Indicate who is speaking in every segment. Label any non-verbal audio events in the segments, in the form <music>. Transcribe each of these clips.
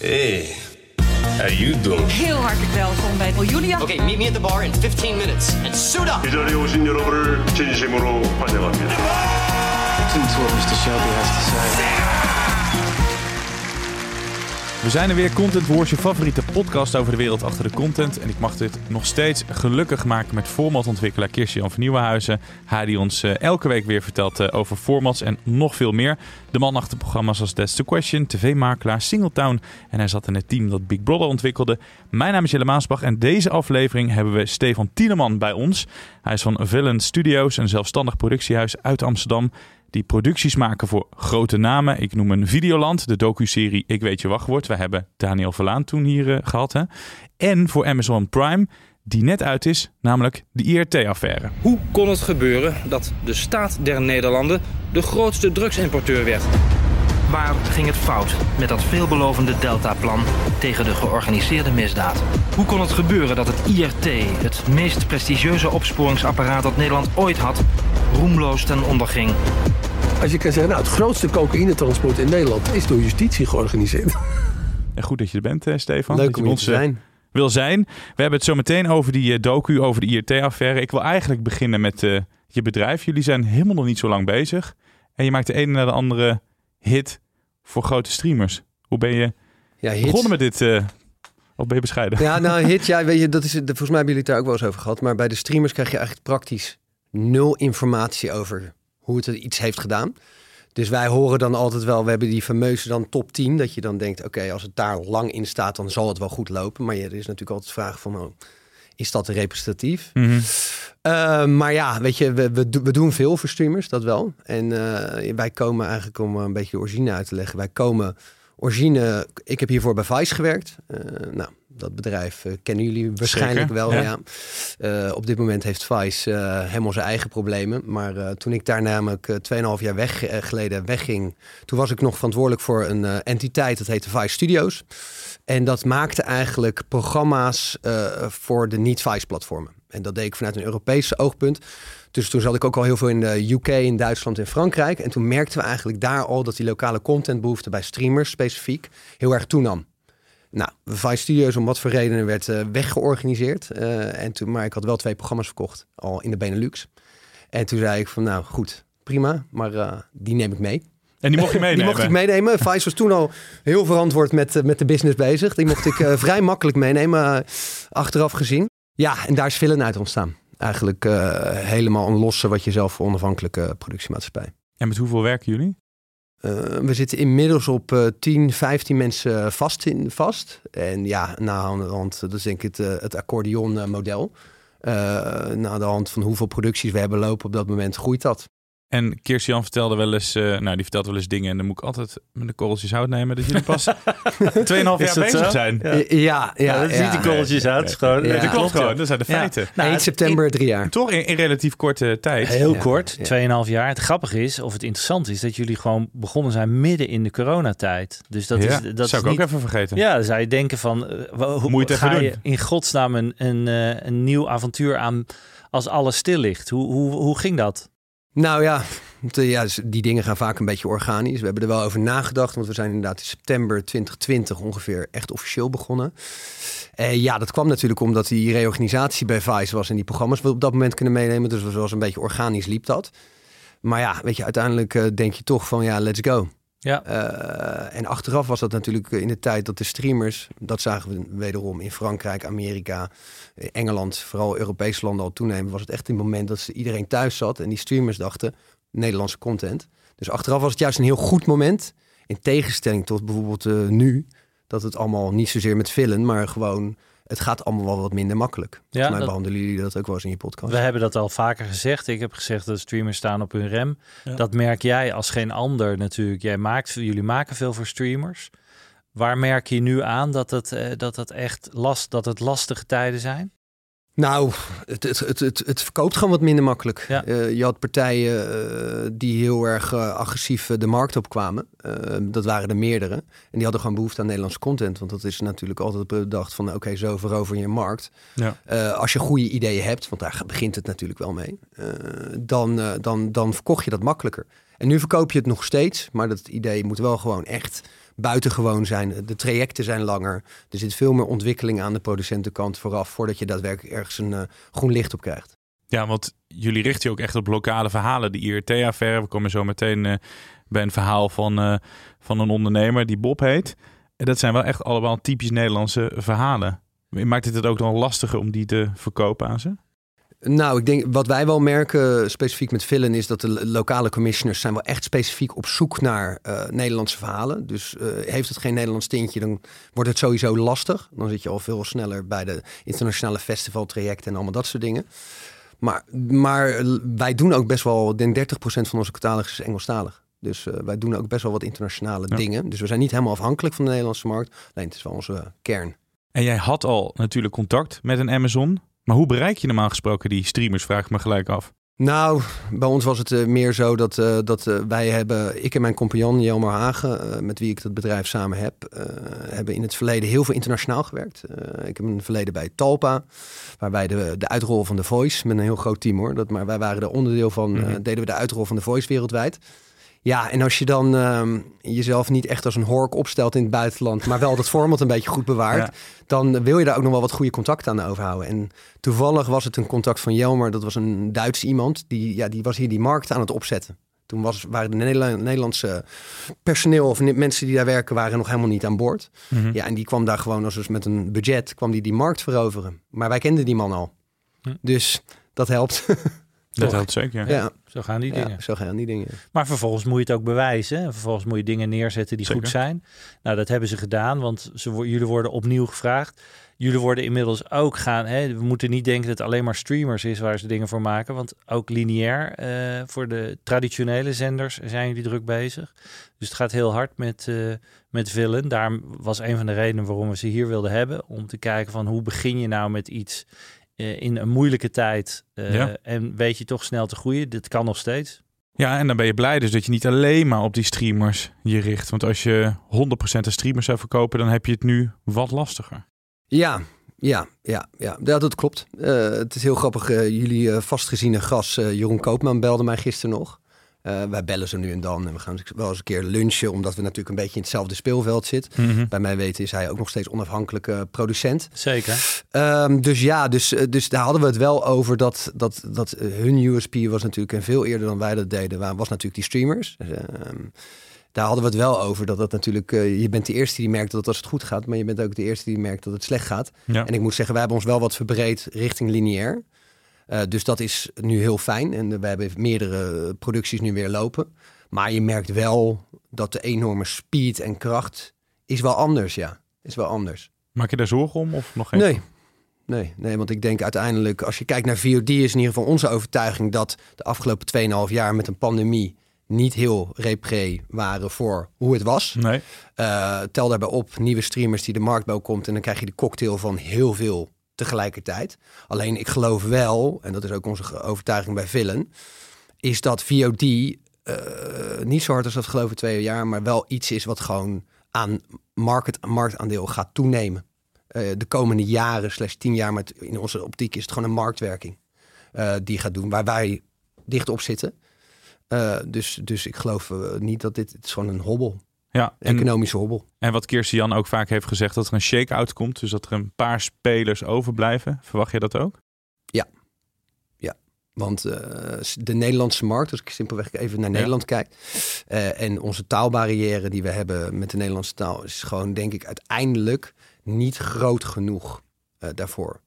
Speaker 1: Hey, how you doing?
Speaker 2: Heel hartelijk welkom bij Julia.
Speaker 3: Okay, meet me at the bar in 15 minutes and suit up.
Speaker 4: 이 자리에 오신 여러분을 진심으로 환영합니다.
Speaker 5: Listen to what Mr. Shelby has to say.
Speaker 6: We zijn er weer, Content Wars, je favoriete podcast over de wereld achter de content. En ik mag dit nog steeds gelukkig maken met formatontwikkelaar Kirsten van Nieuwenhuizen. Hij die ons eh, elke week weer vertelt eh, over formats en nog veel meer. De man achter programma's als That's the Question, TV-makelaar, Singletown. En hij zat in het team dat Big Brother ontwikkelde. Mijn naam is Jelle Maasbach en deze aflevering hebben we Stefan Tieneman bij ons. Hij is van Villain Studios, een zelfstandig productiehuis uit Amsterdam die producties maken voor grote namen. Ik noem een Videoland, de docu-serie Ik weet je wachtwoord. We hebben Daniel Verlaan toen hier eh, gehad. Hè? En voor Amazon Prime, die net uit is, namelijk de IRT-affaire.
Speaker 7: Hoe kon het gebeuren dat de staat der Nederlanden de grootste drugsimporteur werd? Waar ging het fout met dat veelbelovende Delta-plan tegen de georganiseerde misdaad? Hoe kon het gebeuren dat het IRT, het meest prestigieuze opsporingsapparaat dat Nederland ooit had, roemloos ten onder ging?
Speaker 8: Als je kan zeggen, nou, het grootste cocaïnetransport in Nederland is door justitie georganiseerd. <laughs>
Speaker 6: En goed dat je er bent, eh, Stefan.
Speaker 8: Leuk
Speaker 6: Dat je
Speaker 8: om hier
Speaker 6: ons,
Speaker 8: te
Speaker 6: eh,
Speaker 8: zijn.
Speaker 6: wil zijn. We hebben het zo meteen over die eh, docu, over de IRT-affaire. Ik wil eigenlijk beginnen met je bedrijf. Jullie zijn helemaal nog niet zo lang bezig. En je maakt de ene na de andere hit voor grote streamers. Hoe ben je
Speaker 8: Ja, hits.
Speaker 6: begonnen met dit? eh of ben je bescheiden?
Speaker 8: Ja, nou, <laughs> hit, ja, weet je, dat is, volgens mij hebben jullie het daar ook wel eens over gehad. Maar bij de streamers krijg je eigenlijk praktisch nul informatie over hoe het iets heeft gedaan. Dus wij horen dan altijd wel, we hebben die fameuze dan top 10. Dat je dan denkt, oké, als het daar lang in staat, dan zal het wel goed lopen. Maar ja, er is natuurlijk altijd de vraag van, oh, is dat representatief?
Speaker 6: Mhm.
Speaker 8: Eh, maar ja, weet je, we, we, we doen veel voor streamers, dat wel. En eh, wij komen eigenlijk, om een beetje de origine uit te leggen, wij komen origine, ik heb hiervoor bij Vice gewerkt. Eh, nou, dat bedrijf eh, kennen jullie waarschijnlijk
Speaker 6: Zeker,
Speaker 8: wel.
Speaker 6: ja.
Speaker 8: Ja. Eh, op dit moment heeft Vice eh, helemaal zijn eigen problemen. Maar toen ik daar namelijk eh, 2,5 jaar weg, geleden wegging, toen was ik nog verantwoordelijk voor een entiteit, dat heette Vice Studios. En dat maakte eigenlijk programma's voor de niet-Vice-platformen. En dat deed ik vanuit een Europese oogpunt. Dus toen zat ik ook al heel veel in de UK, in Duitsland en Frankrijk. En toen merkten we eigenlijk daar al dat die lokale contentbehoefte bij streamers specifiek heel erg toenam. Nou, Vice Studios om wat voor redenen werd eh, weggeorganiseerd. Eh, en toen, maar ik had wel twee programma's verkocht, al in de Benelux. En toen zei ik van, nou goed, prima, maar eh, die neem ik mee.
Speaker 6: En die mocht je meenemen? <laughs>
Speaker 8: Die mocht ik meenemen. Vice was toen al heel verantwoord met, met de business bezig. Die mocht ik <laughs> vrij makkelijk meenemen, achteraf gezien. Ja, en daar is Villain uit ontstaan. Eigenlijk helemaal een losse wat je zelf voor onafhankelijke productiemaatschappij.
Speaker 6: En met hoeveel werken jullie?
Speaker 8: Eh, we zitten inmiddels op eh 10, 15 mensen vast. In, vast. En ja, na de hand, dat is denk ik het, eh, het accordeon-model. na de hand van hoeveel producties we hebben lopen op dat moment, groeit dat.
Speaker 6: En Kirstian vertelde wel eens, eh, nou die vertelt wel eens dingen en dan moet ik altijd met de korreltjes hout nemen dat jullie pas <laughs> 2,5 jaar bezig
Speaker 5: zo?
Speaker 6: zijn.
Speaker 5: Ja.
Speaker 8: Ja, ja,
Speaker 5: Ja, dat is niet die korreltjes uit. gewoon,
Speaker 8: Ja.
Speaker 6: dat
Speaker 5: dat
Speaker 6: klopt
Speaker 5: ja.
Speaker 6: gewoon, dat zijn de
Speaker 5: Ja.
Speaker 6: feiten.
Speaker 5: Nou,
Speaker 8: 1 september, drie jaar.
Speaker 6: Toch in, in relatief korte tijd.
Speaker 5: Heel
Speaker 8: Ja,
Speaker 5: kort,
Speaker 8: ja.
Speaker 5: 2,5 jaar. Het grappige is, of het interessant is, dat jullie gewoon begonnen zijn midden in de coronatijd. Dus dat
Speaker 6: ja,
Speaker 5: is, dat
Speaker 6: zou
Speaker 5: is
Speaker 6: ik
Speaker 5: niet,
Speaker 6: ook even vergeten.
Speaker 5: Ja, dan zou je denken van, eh, hoe
Speaker 6: Moet je
Speaker 5: ga je
Speaker 6: doen?
Speaker 5: in godsnaam een, een, eh, een nieuw avontuur aan als alles stil ligt? Hoe, hoe, hoe ging dat?
Speaker 8: Nou ja, de- ja, dus die dingen gaan vaak een beetje organisch. We hebben er wel over nagedacht, want we zijn inderdaad in september 2020 ongeveer echt officieel begonnen. Eh, ja, dat kwam natuurlijk omdat die reorganisatie bij Vice was en die programma's we op dat moment kunnen meenemen. Dus het was een beetje organisch liep dat. Maar ja, weet je, uiteindelijk eh, denk je toch van ja, let's go.
Speaker 5: Ja.
Speaker 8: Eh, en achteraf was dat natuurlijk in de tijd dat de streamers, dat zagen we wederom in Frankrijk, Amerika, eh, Engeland, vooral Europese landen al toenemen, was het echt een moment dat ze iedereen thuis zat en die streamers dachten Nederlandse content. Dus achteraf was het juist een heel goed moment, in tegenstelling tot bijvoorbeeld eh, nu, dat het allemaal niet zozeer met villen, maar gewoon het gaat allemaal wel wat minder makkelijk.
Speaker 5: Ja,
Speaker 8: Volgens mij
Speaker 5: dat-
Speaker 8: behandelen jullie dat ook wel eens in je podcast.
Speaker 5: We hebben dat al vaker gezegd. Ik heb gezegd dat streamers staan op hun rem.
Speaker 6: Ja.
Speaker 5: Dat merk jij als geen ander natuurlijk. Jij maakt, jullie maken veel voor streamers. Waar merk je nu aan dat het, eh, dat het echt last, dat het lastige tijden zijn?
Speaker 8: Nou, het, het, het, verkoopt gewoon wat minder makkelijk.
Speaker 5: Ja.
Speaker 8: Eh, je had partijen eh, die heel erg eh, agressief de markt opkwamen. Dat waren er meerdere. En die hadden gewoon behoefte aan Nederlandse content. Want dat is natuurlijk altijd bedacht van... oké, zo verover je markt.
Speaker 6: Ja.
Speaker 8: Als je goede ideeën hebt, want daar begint het natuurlijk wel mee... dan, dan, dan verkocht je dat makkelijker. En nu verkoop je het nog steeds. Maar dat idee moet wel gewoon echt buitengewoon zijn. De trajecten zijn langer. Er zit veel meer ontwikkeling aan de producentenkant vooraf... voordat je daadwerkelijk ergens een eh, groen licht op krijgt.
Speaker 6: Ja, want jullie richten je ook echt op lokale verhalen. De IRT-affaire, we komen zo meteen eh, bij een verhaal van, eh, van een ondernemer die Bob heet. En dat zijn wel echt allemaal typisch Nederlandse verhalen. Maakt het het ook dan lastiger om die te verkopen aan ze?
Speaker 8: Nou, ik denk wat wij wel merken, specifiek met Villen, is dat de lo- lokale commissioners zijn wel echt specifiek op zoek naar eh, Nederlandse verhalen. Dus eh, heeft het geen Nederlands tintje, dan wordt het sowieso lastig. Dan zit je al veel sneller bij de internationale festivaltrajecten en allemaal dat soort dingen. Maar, maar wij doen ook best wel, denk 30% van onze catalogus is Engelstalig. Dus eh, wij doen ook best wel wat internationale
Speaker 6: Ja.
Speaker 8: dingen. Dus we zijn niet helemaal afhankelijk van de Nederlandse markt. Alleen het is wel onze kern.
Speaker 6: En jij had al natuurlijk contact met een Amazon. Maar hoe bereik je normaal gesproken die streamers, vraag ik me gelijk af.
Speaker 8: Nou, bij ons was het eh, meer zo dat, eh, dat eh, wij hebben, ik en mijn compagnon Jelmer Hagen, met wie ik dat bedrijf samen heb, hebben in het verleden heel veel internationaal gewerkt. Ik heb een verleden bij Talpa, waar wij de, de uitrol van The Voice, met een heel groot team hoor, dat, maar wij waren er onderdeel van,
Speaker 6: Mhm.
Speaker 8: deden we de uitrol van The Voice wereldwijd. Ja, en als je dan ehm, jezelf niet echt als een hork opstelt in het buitenland, maar wel dat format een beetje goed bewaart,
Speaker 6: Ja.
Speaker 8: dan wil je daar ook nog wel wat goede contacten aan overhouden. En toevallig was het een contact van Jelmer, dat was een Duits iemand, die, ja, die was hier die markt aan het opzetten. Toen was, waren de Nederla- Nederlandse personeel of mensen die daar werken, waren nog helemaal niet aan boord.
Speaker 6: Mhm.
Speaker 8: Ja, en die kwam daar gewoon als dus met een budget, kwam die die markt veroveren. Maar wij kenden die man al. Dus dat helpt.
Speaker 6: Dat <laughs> helpt zeker.
Speaker 8: ja,
Speaker 5: Zo gaan die dingen.
Speaker 8: zo gaan die dingen.
Speaker 5: Maar vervolgens moet je het ook bewijzen. En vervolgens moet je dingen neerzetten die
Speaker 6: Zeker.
Speaker 5: goed zijn. Nou, dat hebben ze gedaan, want ze, jullie worden opnieuw gevraagd. Jullie worden inmiddels ook gaan. Hè, we moeten niet denken dat het alleen maar streamers is waar ze dingen voor maken. Want ook lineair eh, voor de traditionele zenders zijn jullie druk bezig. Dus het gaat heel hard met, eh met Villen. Daar was een van de redenen waarom we ze hier wilden hebben. Om te kijken van hoe begin je nou met iets in een moeilijke tijd. eh,
Speaker 6: Ja.
Speaker 5: En weet je toch snel te groeien. Dit kan nog steeds.
Speaker 6: Ja, en dan ben je blij dus dat je niet alleen maar op die streamers je richt. Want als je 100% de streamers zou verkopen, dan heb je het nu wat lastiger.
Speaker 8: Ja, ja, ja, ja. ja dat klopt. Eh, het is heel grappig. eh, jullie eh, vastgeziene gas, eh, Jeroen Koopman, belde mij gisteren nog. Eh, wij bellen ze nu en dan en we gaan wel eens een keer lunchen, omdat we natuurlijk een beetje in hetzelfde speelveld zitten. Bij mij weten is hij ook nog steeds onafhankelijke producent.
Speaker 5: Zeker.
Speaker 8: Ehm, dus ja, dus, eh, dus daar hadden we het wel over dat, dat, dat hun USP was natuurlijk, en veel eerder dan wij dat deden, wa- was natuurlijk die streamers. Dus, ehm, daar hadden we het wel over dat dat natuurlijk, eh, je bent de eerste die merkt dat als het goed gaat, maar je bent ook de eerste die merkt dat het slecht gaat.
Speaker 6: Ja.
Speaker 8: En ik moet zeggen, wij hebben ons wel wat verbreed richting lineair. Eh, dus dat is nu heel fijn. En we hebben meerdere producties nu weer lopen. Maar je merkt wel dat de enorme speed en kracht is wel anders, ja. Is wel anders.
Speaker 6: Maak je daar zorgen om of nog geen?
Speaker 8: Nee. Nee, nee, want ik denk uiteindelijk, als je kijkt naar VOD, is in ieder geval onze overtuiging dat de afgelopen 2,5 jaar met een pandemie niet heel repre waren voor hoe het was.
Speaker 6: Nee.
Speaker 8: Eh, tel daarbij op nieuwe streamers die de markt bij komt en dan krijg je de cocktail van heel veel tegelijkertijd. Alleen ik geloof wel, en dat is ook onze overtuiging bij Villen, is dat VOD eh, niet zo hard als dat geloven twee jaar, maar wel iets is wat gewoon aan market, marktaandeel gaat toenemen. Eh, de komende jaren, slash tien jaar, met in onze optiek is het gewoon een marktwerking eh, die gaat doen, waar wij dicht op zitten. Dus, dus ik geloof niet dat dit, het is gewoon een hobbel,
Speaker 6: Ja, en,
Speaker 8: economische hobbel.
Speaker 6: en wat Kirsten Jan ook vaak heeft gezegd, dat er een shake-out komt. Dus dat er een paar spelers overblijven. Verwacht je dat ook?
Speaker 8: Want eh, de Nederlandse markt, als ik simpelweg even naar Nederland kijk, eh, en onze taalbarrière die we hebben met de Nederlandse taal, is gewoon, denk ik, uiteindelijk niet groot genoeg eh, daarvoor.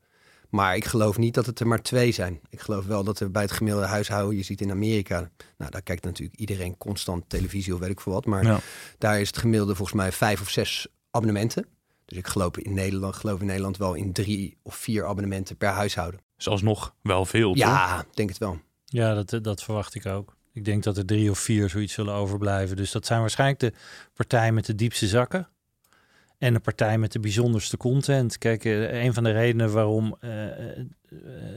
Speaker 8: Maar ik geloof niet dat het er maar twee zijn. Ik geloof wel dat er bij het gemiddelde huishouden, je ziet in Amerika, nou daar kijkt natuurlijk iedereen constant televisie of weet ik veel wat, maar
Speaker 6: Ja.
Speaker 8: daar is het gemiddelde volgens mij vijf of zes abonnementen. Dus ik geloof in Nederland, geloof in Nederland wel in drie of vier abonnementen per huishouden.
Speaker 6: Dus alsnog wel veel, toch?
Speaker 8: Ja, denk het wel.
Speaker 5: Ja, dat, dat verwacht ik ook. Ik denk dat er drie of vier zoiets zullen overblijven. Dus dat zijn waarschijnlijk de partijen met de diepste zakken. En de partij met de bijzonderste content. Kijk, eh, een van de redenen waarom eh, eh,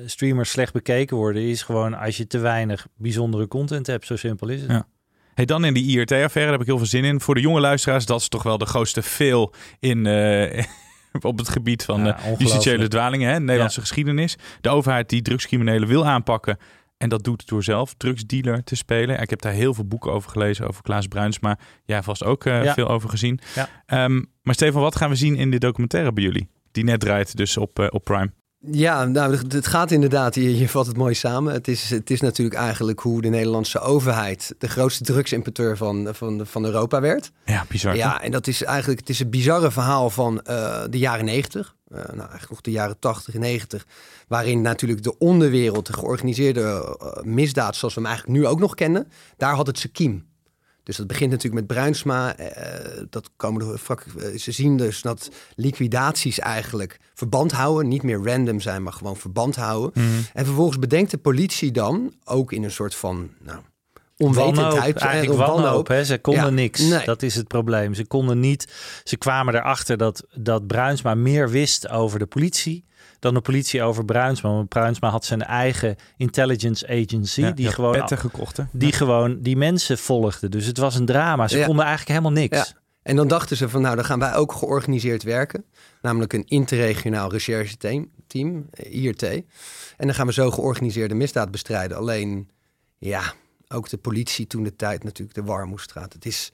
Speaker 5: streamers slecht bekeken worden... is gewoon als je te weinig bijzondere content hebt. Zo simpel is het.
Speaker 6: Ja. Hey, dan in die IRT-affaire, daar heb ik heel veel zin in. Voor de jonge luisteraars, dat is toch wel de grootste veel in... <laughs> op het gebied van
Speaker 5: Ja,
Speaker 6: justitiële dwalingen, hè, Nederlandse geschiedenis. De overheid die drugscriminelen wil aanpakken. En dat doet door zelf drugsdealer te spelen. Ik heb daar heel veel boeken over gelezen, over Klaas Bruinsma. Jij vast ook eh,
Speaker 5: Ja.
Speaker 6: veel over gezien.
Speaker 5: Ja.
Speaker 6: Ehm, maar Stefan, wat gaan we zien in de documentaire bij jullie? Die net draait dus op, eh, op Prime.
Speaker 8: Ja, nou, het- gaat inderdaad, je, je vat het mooi samen. Het is, het is natuurlijk eigenlijk hoe de Nederlandse overheid de grootste drugsimporteur van, van, van Europa werd.
Speaker 6: Ja, bizar.
Speaker 8: Ja, en dat is eigenlijk het is een bizarre verhaal van eh, de jaren 90. eh, nou, eigenlijk nog de jaren 80 en 90. Waarin natuurlijk de onderwereld, de georganiseerde eh, misdaad, zoals we hem eigenlijk nu ook nog kennen, daar had het zijn kiem. Dus dat begint natuurlijk met Bruinsma. eh, dat komen de, vak- eh, ze zien dus dat liquidaties eigenlijk verband houden. Niet meer random zijn, maar gewoon verband houden.
Speaker 5: Mhm.
Speaker 8: En vervolgens bedenkt de politie dan, ook in een soort van nou, onwetendheid.
Speaker 5: Wanhoop, eigenlijk
Speaker 8: wanhoop.
Speaker 5: wanhoop. Hè? Ze konden
Speaker 8: Ja,
Speaker 5: niks.
Speaker 8: nee.
Speaker 5: Dat is het probleem. Ze konden niet. Ze kwamen erachter dat, dat Bruinsma meer wist over de politie dan de politie over Bruinsma. Want Bruinsma had zijn eigen intelligence agency
Speaker 6: Ja,
Speaker 5: die gewoon
Speaker 6: petten gekocht, hè?
Speaker 5: die gewoon die mensen volgde. Dus het was een drama. Ze
Speaker 8: Ja.
Speaker 5: konden eigenlijk helemaal niks.
Speaker 8: Ja. En dan dachten ze van, nou, dan gaan wij ook georganiseerd werken. Namelijk een interregionaal recherche team, team IRT. En dan gaan we zo georganiseerde misdaad bestrijden. Alleen, ja, ook de politie toen de tijd natuurlijk de Warmoestraat. Het is,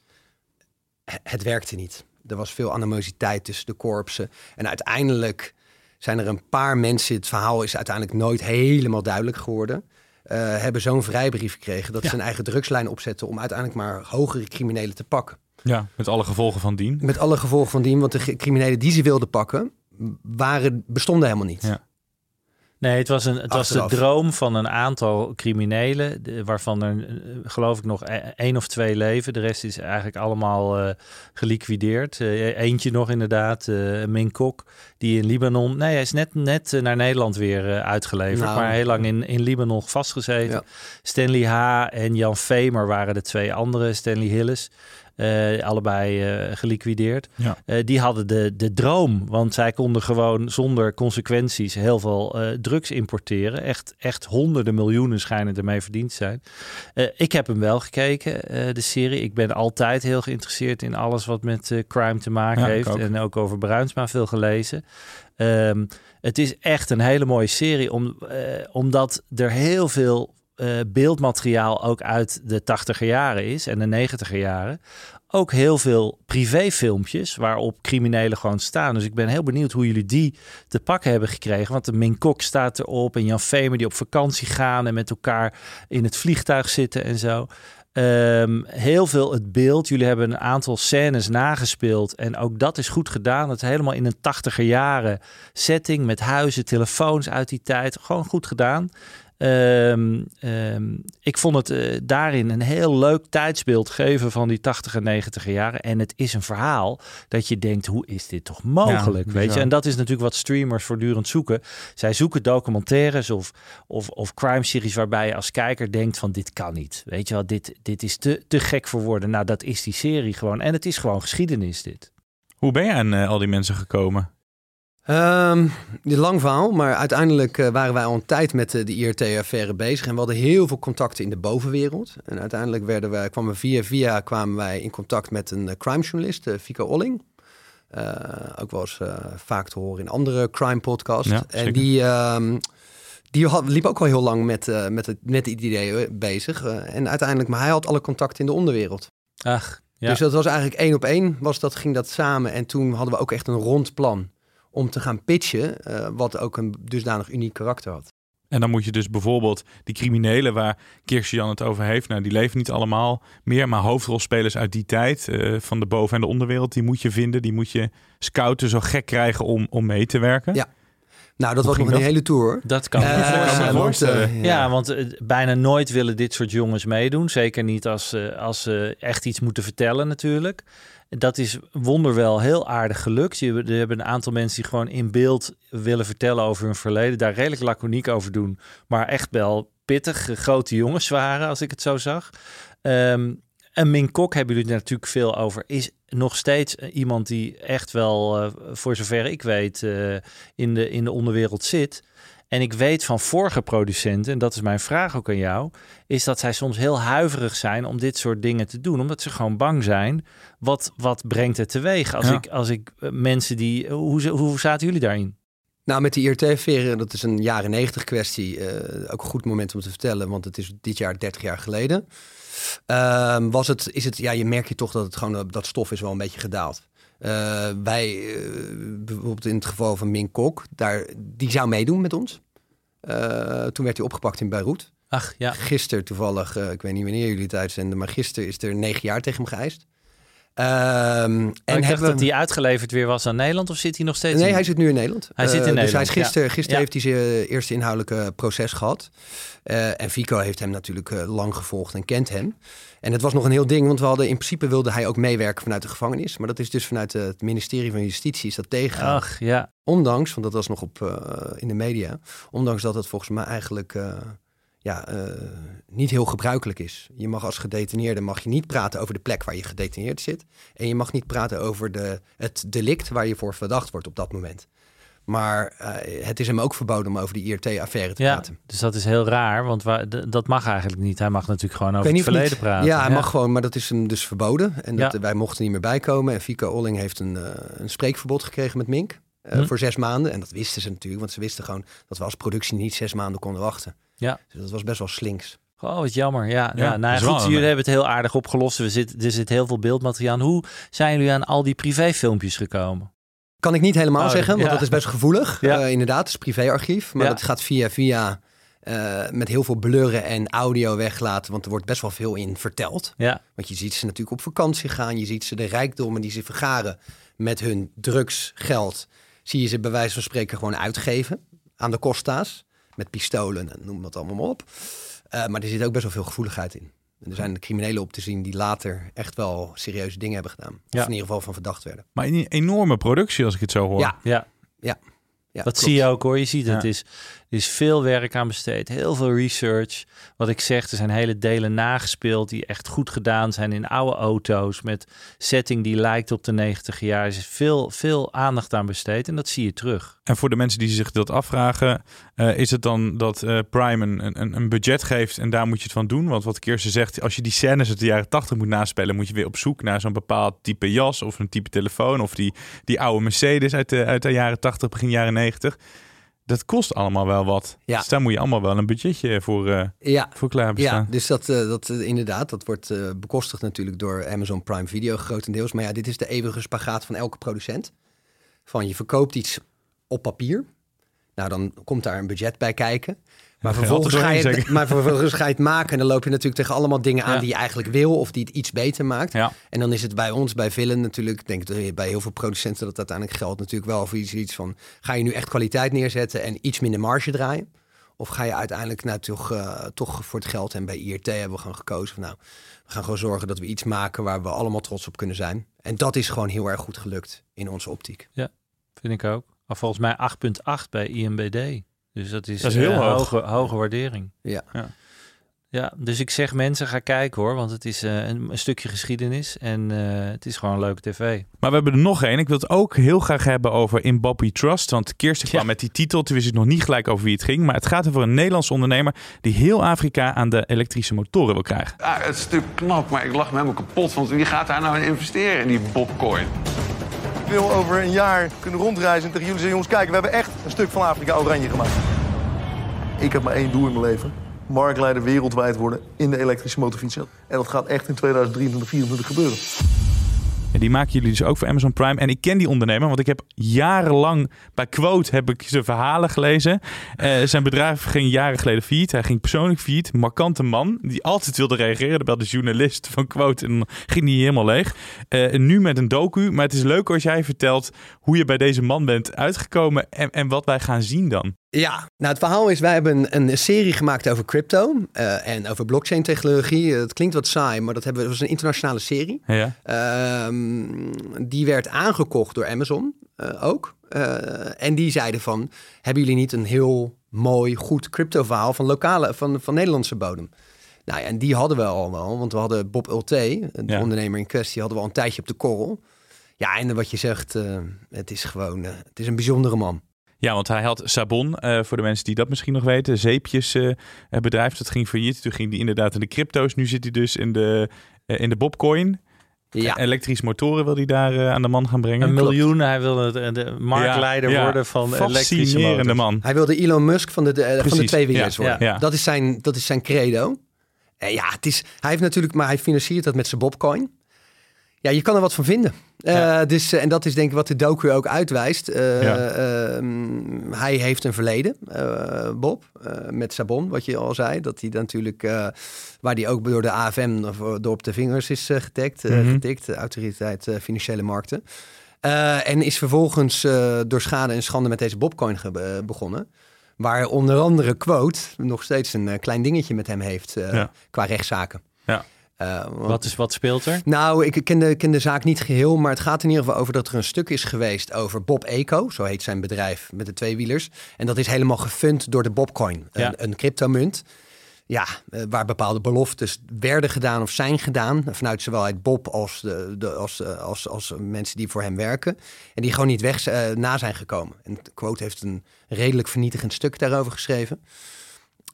Speaker 8: het werkte niet. Er was veel animositeit tussen de korpsen. En uiteindelijk zijn er een paar mensen, het verhaal is uiteindelijk nooit helemaal duidelijk geworden. eh, hebben zo'n vrijbrief gekregen dat
Speaker 6: Ja.
Speaker 8: ze een eigen drugslijn opzetten om uiteindelijk maar hogere criminelen te pakken.
Speaker 6: Ja, met alle gevolgen van dien.
Speaker 8: Met alle gevolgen van dien, want de criminelen die ze wilden pakken, waren, bestonden helemaal niet.
Speaker 6: Ja.
Speaker 5: Nee, het was, een, het was de droom van een aantal criminelen, de- waarvan er eh, geloof ik nog e- één of twee leven. De rest is eigenlijk allemaal eh, geliquideerd. Eh, eentje nog inderdaad, eh Min Kok, die in Libanon... Nee, hij is net, net naar Nederland weer uitgeleverd,
Speaker 8: Nou.
Speaker 5: maar heel lang in, in Libanon vastgezeten.
Speaker 8: Ja.
Speaker 5: Stanley H. en Jan Vemer waren de twee andere, Stanley Hillis. Eh, allebei eh, geliquideerd.
Speaker 6: Ja.
Speaker 5: Eh, die hadden de, de droom, want zij konden gewoon zonder consequenties heel veel drugs importeren. Echt, echt honderden miljoenen schijnen ermee verdiend zijn. Ik heb hem wel gekeken, de serie. Ik ben altijd heel geïnteresseerd in alles wat met crime te maken
Speaker 6: Ja,
Speaker 5: heeft.
Speaker 6: ook.
Speaker 5: En ook over Bruinsma veel gelezen. Ehm, het is echt een hele mooie serie, om, omdat er heel veel eh, beeldmateriaal ook uit de 80er jaren is en de 90er jaren. Ook heel veel privéfilmpjes waarop criminelen gewoon staan. Dus ik ben heel benieuwd hoe jullie die te pakken hebben gekregen. Want de Min Kok staat erop en Jan Vemer die op vakantie gaan en met elkaar in het vliegtuig zitten en zo. Ehm, heel veel het beeld. Jullie hebben een aantal scènes nagespeeld. En ook dat is goed gedaan. Het helemaal in een tachtiger jaren setting. Met huizen, telefoons uit die tijd. Gewoon goed gedaan. Ehm, ehm, ik vond het eh, daarin een heel leuk tijdsbeeld geven van die 80 en 90 jaren. En het is een verhaal dat je denkt, hoe is dit toch mogelijk?
Speaker 6: Ja,
Speaker 5: weet je? En dat is natuurlijk wat streamers voortdurend zoeken. Zij zoeken documentaires of, of, of crime series waarbij je als kijker denkt van dit kan niet. Weet je wel, dit, dit is te, te gek voor woorden. Nou, dat is die serie gewoon. En het is gewoon geschiedenis dit.
Speaker 6: Hoe ben je aan eh, al die mensen gekomen?
Speaker 8: Ehm, een lang verhaal, maar uiteindelijk eh, waren wij al een tijd met eh, de IRT-affaire bezig. En we hadden heel veel contacten in de bovenwereld. En uiteindelijk werden wij, kwamen via via kwamen wij in contact met een eh, crimejournalist, Fico Olling. Ook wel eens vaak te horen in andere crime podcasts.
Speaker 6: Ja,
Speaker 8: en die, ehm, die had, liep ook al heel lang met, met, het, met het idee bezig. En uiteindelijk, maar hij had alle contacten in de onderwereld.
Speaker 5: Ach, ja.
Speaker 8: Dus dat was eigenlijk één op één, was dat, ging dat samen. En toen hadden we ook echt een rond plan om te gaan pitchen, eh, wat ook een dusdanig uniek karakter had.
Speaker 6: En dan moet je dus bijvoorbeeld die criminelen waar Kirsten het over heeft. Nou, die leven niet allemaal meer, maar hoofdrolspelers uit die tijd eh, van de boven- en de onderwereld, die moet je vinden. Die moet je scouten, zo gek krijgen om, om mee te werken.
Speaker 8: Ja. Nou, dat
Speaker 6: Hoe
Speaker 8: was nog een hele tour.
Speaker 5: Dat kan ik me
Speaker 8: Eh,
Speaker 5: voorstellen.
Speaker 8: want,
Speaker 6: voorstellen.
Speaker 5: Ja, want bijna nooit willen dit soort jongens meedoen. Zeker niet als, als ze echt iets moeten vertellen natuurlijk. Dat is wonderwel heel aardig gelukt. Je er hebben een aantal mensen die gewoon in beeld willen vertellen over hun verleden. Daar redelijk laconiek over doen. Maar echt wel pittig, grote jongens waren, als ik het zo zag. Ehm, en Ming Kok hebben jullie natuurlijk veel over. Is nog steeds iemand die echt wel, uh, voor zover ik weet, uh, in, de, in de onderwereld zit. En ik weet van vorige producenten, en dat is mijn vraag ook aan jou, is dat zij soms heel huiverig zijn om dit soort dingen te doen. Omdat ze gewoon bang zijn. Wat, wat brengt het teweeg? Als,
Speaker 6: Ja.
Speaker 5: ik, als ik eh, mensen die. Hoe, hoe zaten jullie daarin?
Speaker 8: Nou, met de IRT-veren, dat is een jaren negentig kwestie. eh, ook een goed moment om te vertellen, want het is dit jaar 30 jaar geleden. Ehm, was het, is het, ja, je merkt je toch dat het gewoon, eh, dat stof is wel een beetje gedaald. Eh, wij, eh, bijvoorbeeld in het geval van Ming Kok, daar, die zou meedoen met ons. Eh, toen werd hij opgepakt in Beirut.
Speaker 5: Ach ja.
Speaker 8: Gisteren toevallig, ik weet niet wanneer jullie het uitzenden, maar gisteren is er negen jaar tegen hem geëist. Ehm,
Speaker 5: En ik dacht dat hij uitgeleverd weer was aan Nederland of zit hij nog steeds?
Speaker 8: Nee,
Speaker 5: in-
Speaker 8: hij zit nu in Nederland.
Speaker 5: Hij zit in
Speaker 8: Eh,
Speaker 5: Nederland,
Speaker 8: Dus hij is gisteren,
Speaker 5: ja.
Speaker 8: gisteren
Speaker 5: Ja.
Speaker 8: heeft hij zijn eerste inhoudelijke proces gehad. Eh, en Fico heeft hem natuurlijk eh, lang gevolgd en kent hem. En het was nog een heel ding, want we hadden in principe wilde hij ook meewerken vanuit de gevangenis. Maar dat is dus vanuit eh, het ministerie van Justitie is dat tegengegaan.
Speaker 5: Ach ja.
Speaker 8: Ondanks, want dat was nog op, eh, in de media, ondanks dat het volgens mij eigenlijk eh, ja, eh, niet heel gebruikelijk is. Je mag als gedetineerde mag je niet praten over de plek waar je gedetineerd zit. En je mag niet praten over de, het delict waar je voor verdacht wordt op dat moment. Maar eh, het is hem ook verboden om over die IRT-affaire te
Speaker 5: Ja,
Speaker 8: praten.
Speaker 5: dus dat is heel raar, want dat mag eigenlijk niet. Hij mag natuurlijk gewoon over het verleden
Speaker 8: niet-
Speaker 5: praten.
Speaker 8: Ja, hij mag gewoon, maar dat is hem dus verboden. En dat,
Speaker 5: Ja.
Speaker 8: wij mochten niet meer bijkomen. En Fico Olling heeft een, eh, een spreekverbod gekregen met Mink. eh,
Speaker 5: Hm.
Speaker 8: Voor zes maanden. En dat wisten ze natuurlijk. Want ze wisten gewoon dat we als productie niet zes maanden konden wachten.
Speaker 5: Ja.
Speaker 8: Dus dat was best wel slinks.
Speaker 5: Oh, wat jammer. Ja, ja,
Speaker 6: Ja,
Speaker 5: nou,
Speaker 6: is
Speaker 5: goed, jullie hebben het heel aardig opgelost. We zit, er zit heel veel beeldmateriaal. aan. Hoe zijn jullie aan al die privéfilmpjes gekomen?
Speaker 8: Kan ik niet helemaal
Speaker 5: Oh,
Speaker 8: zeggen, want
Speaker 5: ja.
Speaker 8: dat is best gevoelig.
Speaker 5: Ja.
Speaker 8: Eh, inderdaad, het is privéarchief. Maar
Speaker 5: Ja.
Speaker 8: dat gaat via via eh, met heel veel blurren en audio weglaten. Want er wordt best wel veel in verteld.
Speaker 5: Ja,
Speaker 8: Want je ziet ze natuurlijk op vakantie gaan. Je ziet ze de rijkdommen die ze vergaren met hun drugsgeld. Zie je ze bij wijze van spreken gewoon uitgeven aan de Costa's. Met pistolen en noem dat allemaal maar op. Eh, maar er zit ook best wel veel gevoeligheid in. En er zijn criminelen op te zien die later echt wel serieuze dingen hebben gedaan. Of
Speaker 5: Ja.
Speaker 8: in ieder geval van verdacht werden.
Speaker 6: Maar een enorme productie als ik het zo hoor.
Speaker 8: Ja,
Speaker 5: ja.
Speaker 8: ja.
Speaker 5: dat
Speaker 8: klopt.
Speaker 5: zie je ook hoor. Je ziet het.
Speaker 6: Ja.
Speaker 5: is, er is veel werk aan besteed. Heel veel research. Wat ik zeg, er zijn hele delen nagespeeld die echt goed gedaan zijn in oude auto's. Met setting die lijkt op de 90 jaar. Er is veel, veel aandacht aan besteed en dat zie je terug.
Speaker 6: En voor de mensen die zich dat afvragen, eh, is het dan dat eh, Prime een, een, een budget geeft en daar moet je het van doen? Want wat Kirsten zegt, als je die scènes uit de jaren 80 moet naspelen, moet je weer op zoek naar zo'n bepaald type jas of een type telefoon of die, die oude Mercedes uit uit de jaren 80, begin jaren 90. Dat kost allemaal wel wat.
Speaker 8: Ja.
Speaker 6: Dus daar moet je allemaal wel een budgetje voor, eh
Speaker 8: Ja,
Speaker 6: voor klaar
Speaker 8: Ja, dus dat, eh, dat eh, inderdaad, dat wordt bekostigd natuurlijk door Amazon Prime Video grotendeels. Maar ja, dit is de eeuwige spagaat van elke producent. Van je verkoopt iets op papier. Nou, dan komt daar een budget bij kijken. Maar vervolgens,
Speaker 6: er
Speaker 8: ga je, het-
Speaker 6: zeker.
Speaker 8: maar vervolgens ga je het maken en dan loop je natuurlijk tegen allemaal dingen aan
Speaker 5: Ja.
Speaker 8: die je eigenlijk wil of die het iets beter maakt.
Speaker 6: Ja.
Speaker 8: En dan is het bij ons, bij Villen natuurlijk, ik denk dat bij heel veel producenten dat uiteindelijk geldt natuurlijk wel voor iets, iets van, ga je nu echt kwaliteit neerzetten en iets minder marge draaien? Of ga je uiteindelijk nou toch, eh, toch voor het geld en bij IRT hebben we gewoon gekozen van nou, we gaan gewoon zorgen dat we iets maken waar we allemaal trots op kunnen zijn. En dat is gewoon heel erg goed gelukt in onze optiek.
Speaker 5: Vind ik ook. Maar volgens mij 8,8 bij IMBD. Dus dat is,
Speaker 6: Dat is heel
Speaker 5: eh,
Speaker 6: hoog.
Speaker 5: Hoge, hoge waardering.
Speaker 8: Ja.
Speaker 6: Ja.
Speaker 5: Ja, dus ik zeg mensen, ga kijken hoor. Want het is eh, een, een stukje geschiedenis. En eh, het is gewoon een leuke tv.
Speaker 6: Maar we hebben er nog één. Ik wil het ook heel graag hebben over In Bobby Trust. Want Kirsten kwam
Speaker 5: Ja.
Speaker 6: met die titel. Toen wist ik nog niet gelijk over wie het ging. Maar het gaat over een Nederlandse ondernemer die heel Afrika aan de elektrische motoren wil krijgen.
Speaker 9: Ja, het is natuurlijk knap, maar ik lach me helemaal kapot. Want wie gaat daar nou in investeren in die Bobcoin?
Speaker 10: Wil over een jaar kunnen rondreizen en tegen jullie zeggen... jongens, kijk, we hebben echt een stuk van Afrika oranje gemaakt. Ik heb maar één doel in mijn leven. Marktleider wereldwijd worden in de elektrische motorfietsen. En dat gaat echt in 2023, 2024 gebeuren.
Speaker 6: En die maken jullie dus ook voor Amazon Prime. En ik ken die ondernemer, want ik heb jarenlang bij Quote heb ik zijn verhalen gelezen. Eh, zijn bedrijf ging jaren geleden failliet. Hij ging persoonlijk failliet. Markante man, die altijd wilde reageren. Belde de journalist van Quote en ging die helemaal leeg. Eh, nu met een docu. Maar het is leuk als jij vertelt hoe je bij deze man bent uitgekomen en, en wat wij gaan zien dan.
Speaker 8: Ja, nou het verhaal is, wij hebben een, een serie gemaakt over crypto uh, en over blockchain technologie. Het klinkt wat saai, maar dat, hebben, dat was een internationale serie.
Speaker 6: Ja.
Speaker 8: Uh, die werd aangekocht door Amazon uh, ook. En die zeiden van, hebben jullie niet een heel mooi, goed crypto verhaal van, lokale, van, van Nederlandse bodem? Nou ja, en die hadden we al wel, want we hadden Bob Ulte, de
Speaker 6: Ja.
Speaker 8: ondernemer in kwestie, hadden we al een tijdje op de korrel. Ja, en wat je zegt, het is gewoon, het is een bijzondere man.
Speaker 6: Ja, want hij had Sabon, uh, voor de mensen die dat misschien nog weten, zeepjes uh, bedrijf, dat ging failliet. Toen ging hij inderdaad in de crypto's. Nu zit hij dus in de, uh, in de Bobcoin.
Speaker 8: Ja.
Speaker 6: Elektrische motoren wil hij daar aan de man gaan brengen.
Speaker 5: Een miljoen, hij wil de, de marktleider
Speaker 6: ja, ja.
Speaker 5: worden van elektrische motors.
Speaker 6: man.
Speaker 8: Hij wilde Elon Musk van de, de van de tweewielers
Speaker 6: ja,
Speaker 8: worden.
Speaker 6: ja.
Speaker 8: Dat, is zijn, dat is zijn credo. En ja, het is, hij heeft natuurlijk, maar hij financiert dat met zijn Bobcoin. Ja, je kan er wat van vinden. Ja. Uh, dus, uh, en dat is denk ik wat de docu ook uitwijst. Uh, ja. hij heeft een verleden, eh, Bob, met Sabon, wat je al zei. Dat hij natuurlijk, waar hij ook door de AFM door op de vingers is getikt, mm -hmm. getikt de Autoriteit Financiële Markten. en is vervolgens door schade en schande met deze Bobcoin begonnen. Waar onder andere Quote nog steeds een klein dingetje met hem heeft ja. qua rechtszaken.
Speaker 6: Ja.
Speaker 5: Uh, want, wat, is, wat speelt er?
Speaker 8: Nou, ik ken de, ken de zaak niet geheel, maar het gaat in ieder geval over dat er een stuk is geweest over Bob Eco, zo heet zijn bedrijf met de tweewielers. En dat is helemaal gefund door de Bobcoin,
Speaker 5: ja.
Speaker 8: een, een cryptomunt. Ja, uh, waar bepaalde beloftes werden gedaan of zijn gedaan. Vanuit zowel uit Bob als, de, de, als, uh, als, als mensen die voor hem werken. En die gewoon niet weg uh, na zijn gekomen. En Quote heeft een redelijk vernietigend stuk daarover geschreven.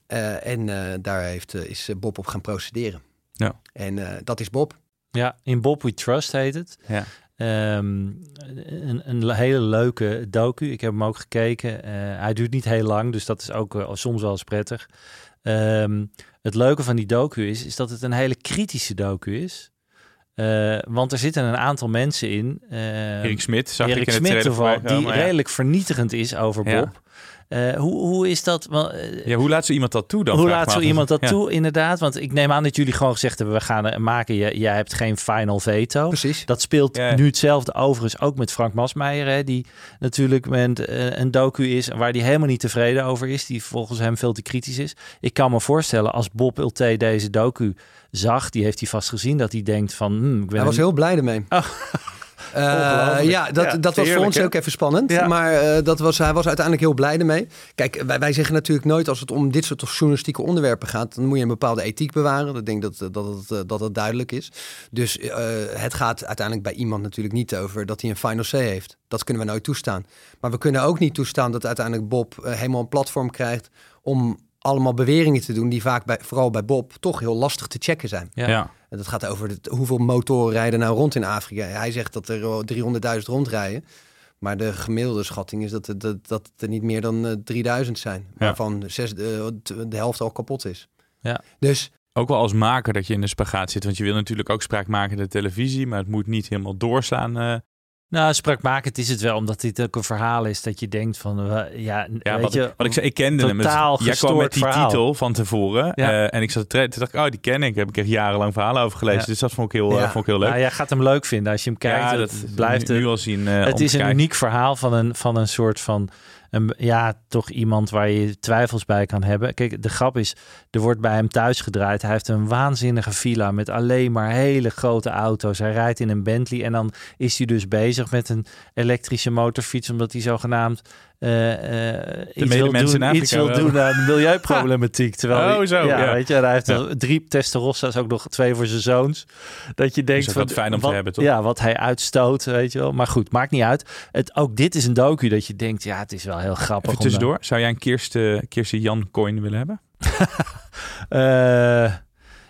Speaker 8: en daar heeft, is Bob op gaan procederen.
Speaker 6: Ja.
Speaker 8: En uh, dat is Bob.
Speaker 5: Ja, in Bob We Trust heet het.
Speaker 6: Ja.
Speaker 5: Um, een, een, hele leuke docu. Ik heb hem ook gekeken. Uh, hij duurt niet heel lang, dus dat is ook uh, soms wel eens prettig. Um, het leuke van die docu is, is dat het een hele kritische docu is. Uh, want er zitten een aantal mensen in. Uh,
Speaker 6: Erik Smit, zag
Speaker 5: Erik
Speaker 6: ik in
Speaker 5: Smit
Speaker 6: het
Speaker 5: die
Speaker 6: ja.
Speaker 5: redelijk vernietigend is over
Speaker 6: Ja.
Speaker 5: Uh, hoe, hoe is dat? Uh,
Speaker 6: Ja, hoe laat zo iemand dat toe dan?
Speaker 5: hoe laat zo iemand dat
Speaker 6: Ja.
Speaker 5: toe, inderdaad? Want ik neem aan dat jullie gewoon gezegd hebben... we gaan maken, jij, jij hebt geen final veto.
Speaker 8: Precies.
Speaker 5: Dat speelt
Speaker 6: Ja,
Speaker 5: nu hetzelfde overigens ook met Frank Masmeijer... Hè, die natuurlijk met uh, een docu is... waar hij helemaal niet tevreden over is... die volgens hem veel te kritisch is. Ik kan me voorstellen, als Bob Ulte deze docu zag... die heeft hij vast gezien, dat hij denkt van... Hmm, ik ben
Speaker 8: Hij was
Speaker 5: een-
Speaker 8: heel blij ermee.
Speaker 5: Oh. <laughs>
Speaker 8: Uh, ja, dat,
Speaker 5: Ja,
Speaker 8: dat was voor ons ook even spannend.
Speaker 5: Ja.
Speaker 8: Maar uh, dat was, hij was uiteindelijk heel blij ermee. Kijk, wij, wij zeggen natuurlijk nooit als het om dit soort journalistieke onderwerpen gaat... dan moet je een bepaalde ethiek bewaren. Ik denk dat, dat, het, uh, dat het duidelijk is. Dus uh, het gaat uiteindelijk bij iemand natuurlijk niet over dat hij een final say heeft. Dat kunnen we nooit toestaan. Maar we kunnen ook niet toestaan dat uiteindelijk Bob helemaal een platform krijgt... om allemaal beweringen te doen die vaak, bij, vooral bij Bob, toch heel lastig te checken zijn.
Speaker 5: Ja.
Speaker 6: Ja.
Speaker 8: En dat gaat over het, hoeveel motoren rijden nou rond in Afrika. Hij zegt dat er wel 300.000 rondrijden. Maar de gemiddelde schatting is dat, het, dat, dat er niet meer dan uh, 3000 zijn.
Speaker 6: Ja.
Speaker 8: Waarvan zes, uh, de helft al kapot is.
Speaker 5: Ja.
Speaker 8: Dus
Speaker 6: Ook wel als maker dat je in de spagaat zit. Want je wil natuurlijk ook spraak maken in de televisie. Maar het moet niet helemaal doorslaan. eh.
Speaker 5: Nou, spraakmakend is het wel, omdat dit ook een verhaal is dat je denkt van, uh, ja,
Speaker 6: Ja,
Speaker 5: weet
Speaker 6: wat,
Speaker 5: je,
Speaker 6: ik, wat ik zei, ik kende hem.
Speaker 5: totaal
Speaker 6: Het- Jij kwam met die
Speaker 5: verhaal.
Speaker 6: titel van tevoren.
Speaker 5: Ja.
Speaker 6: eh, en ik zat te toen dacht ik, oh, die ken ik. Daar heb ik echt jarenlang verhalen over gelezen.
Speaker 5: Ja.
Speaker 6: Dus dat vond ik heel,
Speaker 8: Ja.
Speaker 6: eh, vond ik heel leuk.
Speaker 5: Nou, jij gaat hem leuk vinden als je hem kijkt.
Speaker 6: ja, dat
Speaker 5: blijft
Speaker 6: nu, nu al zien. eh,
Speaker 5: het is een uniek verhaal van een, van een soort van, ja, toch iemand waar je twijfels bij kan hebben. Kijk, de grap is, er wordt bij hem thuis gedraaid. Hij heeft een waanzinnige villa met alleen maar hele grote auto's. Hij rijdt in een Bentley en dan is hij dus bezig met een elektrische motorfiets, omdat hij zogenaamd eh, eh, iets, wil doen, iets wil
Speaker 6: wel.
Speaker 5: doen aan <laughs> milieuproblematiek. Terwijl
Speaker 6: Oh,
Speaker 5: hij-
Speaker 6: zo, ja.
Speaker 5: weet je, hij heeft er drie Testarossas, ook nog twee voor zijn zoons. Dat je denkt
Speaker 6: ook
Speaker 5: van
Speaker 6: wat fijn om te hebben, toch?
Speaker 5: Ja, wat hij uitstoot, weet je wel. Maar goed, maakt niet uit. Het, ook dit is een docu dat je denkt, ja, het is wel heel grappig.
Speaker 6: Even
Speaker 5: dan-
Speaker 6: tussendoor. Zou jij een Kirsten, Kirsten Jan coin willen hebben? <laughs>
Speaker 5: Eh,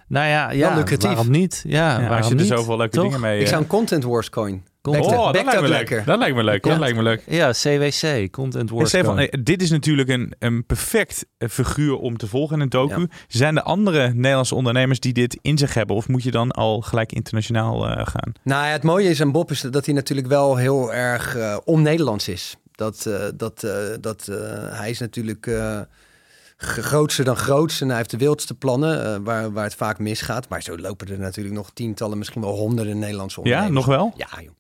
Speaker 5: nou ja, ja
Speaker 8: lucratief.
Speaker 5: waarom niet? Ja,
Speaker 6: Ja,
Speaker 5: waarom
Speaker 6: als je er
Speaker 5: niet?
Speaker 6: zoveel leuke
Speaker 5: Toch?
Speaker 6: dingen mee...
Speaker 8: ik
Speaker 6: eh,
Speaker 8: zou een Content Wars coin.
Speaker 5: Oh,
Speaker 6: oh, dat lijkt me leuk.
Speaker 8: lekker.
Speaker 6: Dat lijkt me leuk. Dat
Speaker 5: Ja.
Speaker 6: lijkt me leuk.
Speaker 5: Ja, CWC, Content Wars. Code.
Speaker 6: eh, dit is natuurlijk een, een perfect eh, figuur om te volgen in een docu.
Speaker 8: Ja.
Speaker 6: Zijn er andere Nederlandse ondernemers die dit in zich hebben? Of moet je dan al gelijk internationaal eh, gaan?
Speaker 8: Nou ja, het mooie is aan Bob is dat hij natuurlijk wel heel erg uh, on-Nederlands is. Dat, uh, dat, uh, dat hij is natuurlijk grootser dan grootste en hij heeft de wildste plannen waar, waar het vaak misgaat. Maar zo lopen er natuurlijk nog tientallen, misschien wel honderden Nederlandse ondernemers.
Speaker 6: Ja, nog wel?
Speaker 8: Ja, joh.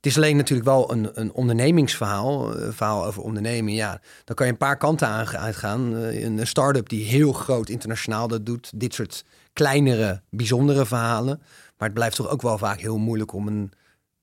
Speaker 8: Het is alleen natuurlijk wel een, een ondernemingsverhaal, een verhaal over ondernemen. Ja, dan kan je een paar kanten aan- uitgaan. Eh, Een, start-up die heel groot internationaal dat doet. Dit soort kleinere, bijzondere verhalen. Maar het blijft toch ook wel vaak heel moeilijk om een...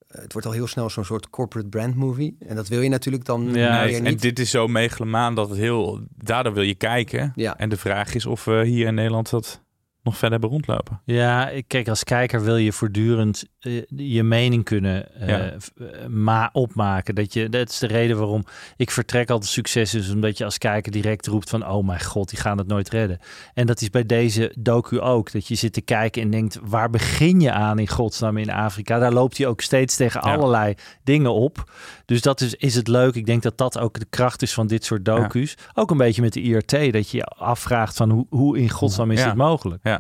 Speaker 8: eh, Het wordt al heel snel zo'n soort corporate brand movie. En dat wil je natuurlijk dan
Speaker 6: Ja,
Speaker 8: weer
Speaker 6: en dit is zo megalomaan dat het heel... Daardoor wil je kijken.
Speaker 8: Ja.
Speaker 6: En de vraag is of we hier in Nederland dat nog verder hebben rondlopen.
Speaker 5: Ja, ik- kijk, als kijker wil je voortdurend eh, je mening kunnen eh,
Speaker 6: Ja.
Speaker 5: eh, ma opmaken. Dat, je, dat is de reden waarom ik vertrek altijd succes is. Omdat je als kijker direct roept van... oh mijn god, die gaan het nooit redden. En dat is bij deze docu ook. Dat je zit te kijken en denkt... waar begin je aan in godsnaam in Afrika? Daar loopt hij ook steeds tegen
Speaker 6: Ja.
Speaker 5: allerlei dingen op. Dus dat is, is het leuk. Ik denk dat dat ook de kracht is van dit soort docu's. Ook een beetje met de IRT. Dat je je afvraagt van hoe, hoe in godsnaam is dit mogelijk?
Speaker 6: Ja.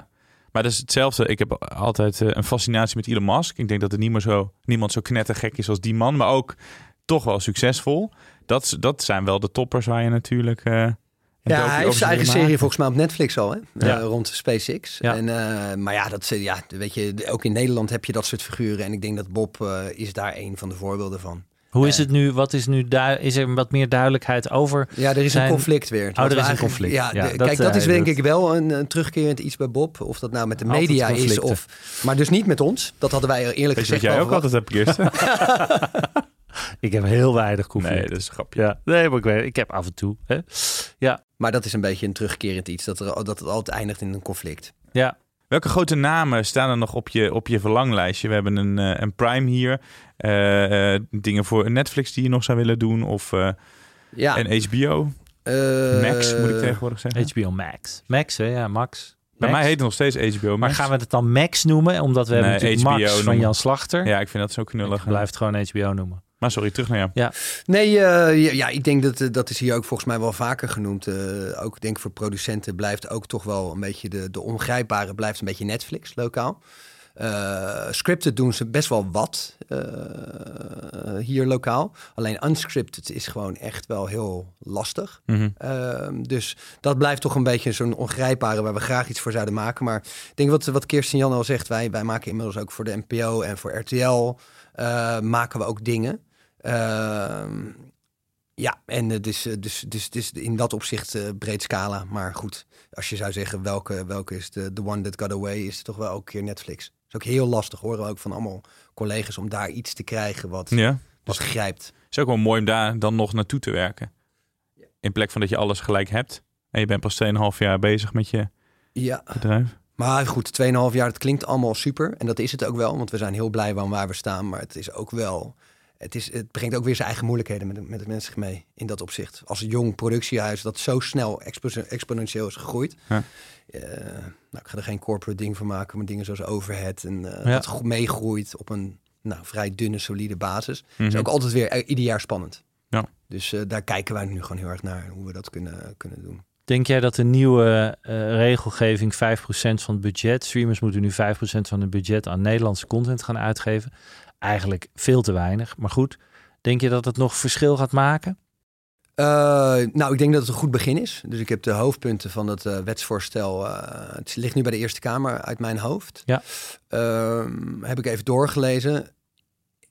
Speaker 6: Maar dat is hetzelfde. Ik heb altijd eh, een fascinatie met Elon Musk. Ik denk dat er niet meer zo, niemand zo knettergek is als die man. Maar ook toch wel succesvol. Dat, dat zijn wel de toppers waar je natuurlijk... docu
Speaker 8: Ja, hij heeft zijn eigen serie
Speaker 6: maken.
Speaker 8: volgens mij op Netflix al, hè?
Speaker 5: Ja.
Speaker 8: Eh, rond SpaceX.
Speaker 5: Ja.
Speaker 8: En, maar ja, dat, ja, weet je, ook in Nederland heb je dat soort figuren. En ik denk dat Bob is daar een van de voorbeelden van.
Speaker 5: Hoe is het nu? Wat is nu du- Is er wat meer duidelijkheid over?
Speaker 8: Ja, er is
Speaker 5: zijn-
Speaker 8: een conflict weer.
Speaker 5: Oh, er is een conflict.
Speaker 8: Ja,
Speaker 5: Ja,
Speaker 8: de-
Speaker 5: dat,
Speaker 8: kijk, dat is
Speaker 5: eh,
Speaker 8: denk
Speaker 5: dat-
Speaker 8: ik wel een, een terugkerend iets bij Bob. Of dat nou met de media is of... Maar dus niet met ons. Dat hadden wij eerlijk
Speaker 6: Weet
Speaker 8: gezegd
Speaker 6: jij
Speaker 8: wel
Speaker 6: ook altijd hebt, Kirsten? <laughs>
Speaker 5: Ik heb heel weinig conflict.
Speaker 6: nee, dat is een grapje.
Speaker 5: Ja, nee, maar ik, weet, ik heb af en toe. Hè? Ja,
Speaker 8: Maar dat is een beetje een terugkerend iets. Dat, er, dat het altijd eindigt in een conflict.
Speaker 5: ja.
Speaker 6: Welke grote namen staan er nog op je, op je verlanglijstje? We hebben een, eh, een Prime hier. Eh, eh, dingen voor Netflix die je nog zou willen doen. Of eh,
Speaker 8: Ja.
Speaker 6: en HBO.
Speaker 8: eh,
Speaker 6: Max moet ik tegenwoordig zeggen.
Speaker 5: HBO Max. Max, hè? Ja, Max.
Speaker 6: Bij
Speaker 5: Max.
Speaker 6: mij heet het nog steeds HBO Max.
Speaker 5: Maar gaan we het dan Max noemen? Omdat we hebben
Speaker 6: Nee,
Speaker 5: natuurlijk
Speaker 6: HBO
Speaker 5: Max van. Jan Slachter.
Speaker 6: Ja, ik vind dat zo knullig.
Speaker 5: Ik blijf het gewoon HBO noemen.
Speaker 6: Maar sorry, terug naar jou.
Speaker 5: Ja.
Speaker 8: Nee, eh, ja, ik denk dat eh, dat is hier ook volgens mij wel vaker genoemd. Eh, ook denk voor producenten blijft ook toch wel een beetje de, de ongrijpbare blijft een beetje Netflix lokaal. Eh, scripted doen ze best wel wat eh, hier lokaal. Alleen unscripted is gewoon echt wel heel lastig.
Speaker 6: Mhm.
Speaker 8: Ehm, dus dat blijft toch een beetje zo'n ongrijpbare waar we graag iets voor zouden maken. Maar ik denk wat, wat Kirsten Jan al zegt, wij, wij maken inmiddels ook voor de NPO en voor RTL eh, maken we ook dingen. Ehm, ja, en dus, eh, dus, dus, dus in dat opzicht eh, breed scala. Maar goed, als je zou zeggen welke, welke is de the one that got away, is het toch wel elke keer Netflix. Dat is ook heel lastig, horen we ook van allemaal collega's om daar iets te krijgen wat,
Speaker 6: Ja.
Speaker 8: wat grijpt.
Speaker 6: is ook wel mooi om daar dan nog naartoe te werken. In plek van dat je alles gelijk hebt. En je bent pas 2,5 jaar bezig met je
Speaker 8: Ja,
Speaker 6: bedrijf.
Speaker 8: maar goed, 2,5 jaar, het klinkt allemaal super. En dat is het ook wel, want we zijn heel blij van waar we staan. Maar het is ook wel, het, is, het brengt ook weer zijn eigen moeilijkheden met, met de mensen mee in dat opzicht. Als een jong productiehuis dat zo snel expo- exponentieel is gegroeid.
Speaker 6: Ja.
Speaker 8: Eh, nou, ik ga er geen corporate ding van maken, maar dingen zoals overhead en eh,
Speaker 5: Ja.
Speaker 8: dat meegroeit op een nou, vrij dunne, solide basis.
Speaker 6: Mhm.
Speaker 8: is ook altijd weer eh, ieder jaar spannend.
Speaker 6: Ja.
Speaker 8: Dus daar kijken wij nu gewoon heel erg naar, hoe we dat kunnen, kunnen doen.
Speaker 5: Denk jij dat de nieuwe regelgeving 5% van het budget, streamers moeten nu 5% van het budget aan Nederlandse content gaan uitgeven? Eigenlijk veel te weinig. Maar goed, denk je dat het nog verschil gaat maken?
Speaker 8: Eh, nou, ik denk dat het een goed begin is. Dus ik heb de hoofdpunten van het eh, wetsvoorstel. eh, het ligt nu bij de Eerste Kamer uit mijn hoofd.
Speaker 5: Ja.
Speaker 8: Ehm, heb ik even doorgelezen.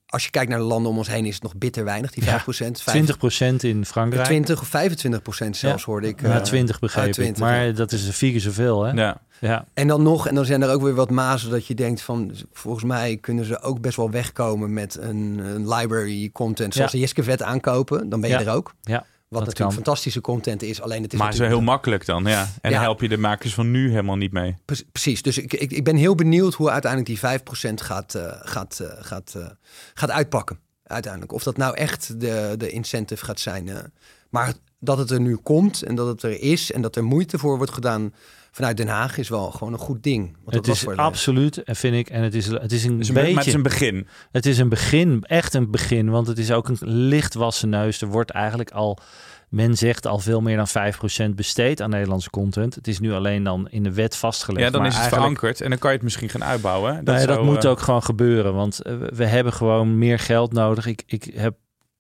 Speaker 8: Als je kijkt naar de landen om ons heen, is het nog bitter weinig, die 5%.
Speaker 5: Ja,
Speaker 8: 5,
Speaker 5: 20% in Frankrijk.
Speaker 8: 20 of 25 procent zelfs
Speaker 5: Ja.
Speaker 8: hoorde ik.
Speaker 5: Ja,
Speaker 8: eh,
Speaker 5: 20 begreep
Speaker 8: uit 20,
Speaker 5: ik. Maar
Speaker 8: ja.
Speaker 5: dat is vier keer zoveel, hè?
Speaker 6: Ja.
Speaker 5: Ja.
Speaker 8: En dan nog, en dan zijn er ook weer wat mazen dat je denkt van, volgens mij kunnen ze ook best wel wegkomen met een, een library content, zoals
Speaker 5: Ja.
Speaker 8: de Jeske Vet aankopen. Dan ben je
Speaker 5: Ja.
Speaker 8: er ook.
Speaker 5: Ja,
Speaker 8: Wat
Speaker 5: dat
Speaker 8: natuurlijk
Speaker 5: kan.
Speaker 8: fantastische content is. Alleen het is
Speaker 6: Maar
Speaker 8: natuurlijk-
Speaker 6: heel makkelijk dan, ja. En
Speaker 8: Ja.
Speaker 6: help je de makers van nu helemaal niet mee.
Speaker 8: Pre- Precies, dus ik, ik, ik ben heel benieuwd hoe uiteindelijk die 5% gaat, eh, gaat, eh, gaat, eh, gaat uitpakken. Uiteindelijk. Of dat nou echt de, de incentive gaat zijn. maar dat het er nu komt en dat het er is en dat er moeite voor wordt gedaan vanuit Den Haag is wel gewoon een goed ding. Want dat
Speaker 5: Het
Speaker 8: was
Speaker 5: is
Speaker 8: voor de-
Speaker 5: absoluut, en vind ik, en het is, het is een
Speaker 6: Dus een,
Speaker 5: beetje...
Speaker 6: maar het is een begin.
Speaker 5: Het is een begin, echt een begin, want het is ook een licht wassen neus. Er wordt eigenlijk al, men zegt al veel meer dan 5% besteed aan Nederlandse content. Het is nu alleen dan in de wet vastgelegd.
Speaker 6: Ja, dan
Speaker 5: maar
Speaker 6: is het
Speaker 5: eigenlijk-
Speaker 6: verankerd en dan kan je het misschien gaan uitbouwen. Dat,
Speaker 5: Dat, nee, dat
Speaker 6: zou,
Speaker 5: moet
Speaker 6: eh,
Speaker 5: ook gewoon gebeuren, want eh, we hebben gewoon meer geld nodig. Ik, ik heb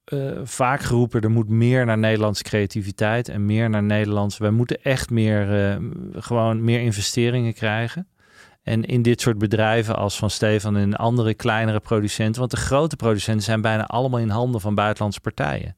Speaker 5: eh, vaak geroepen, er moet meer naar Nederlandse creativiteit en meer naar Nederlands. Wij moeten echt meer, eh, gewoon meer investeringen krijgen. En in dit soort bedrijven als van Stefan en andere kleinere producenten, want de grote producenten zijn bijna allemaal in handen van buitenlandse partijen.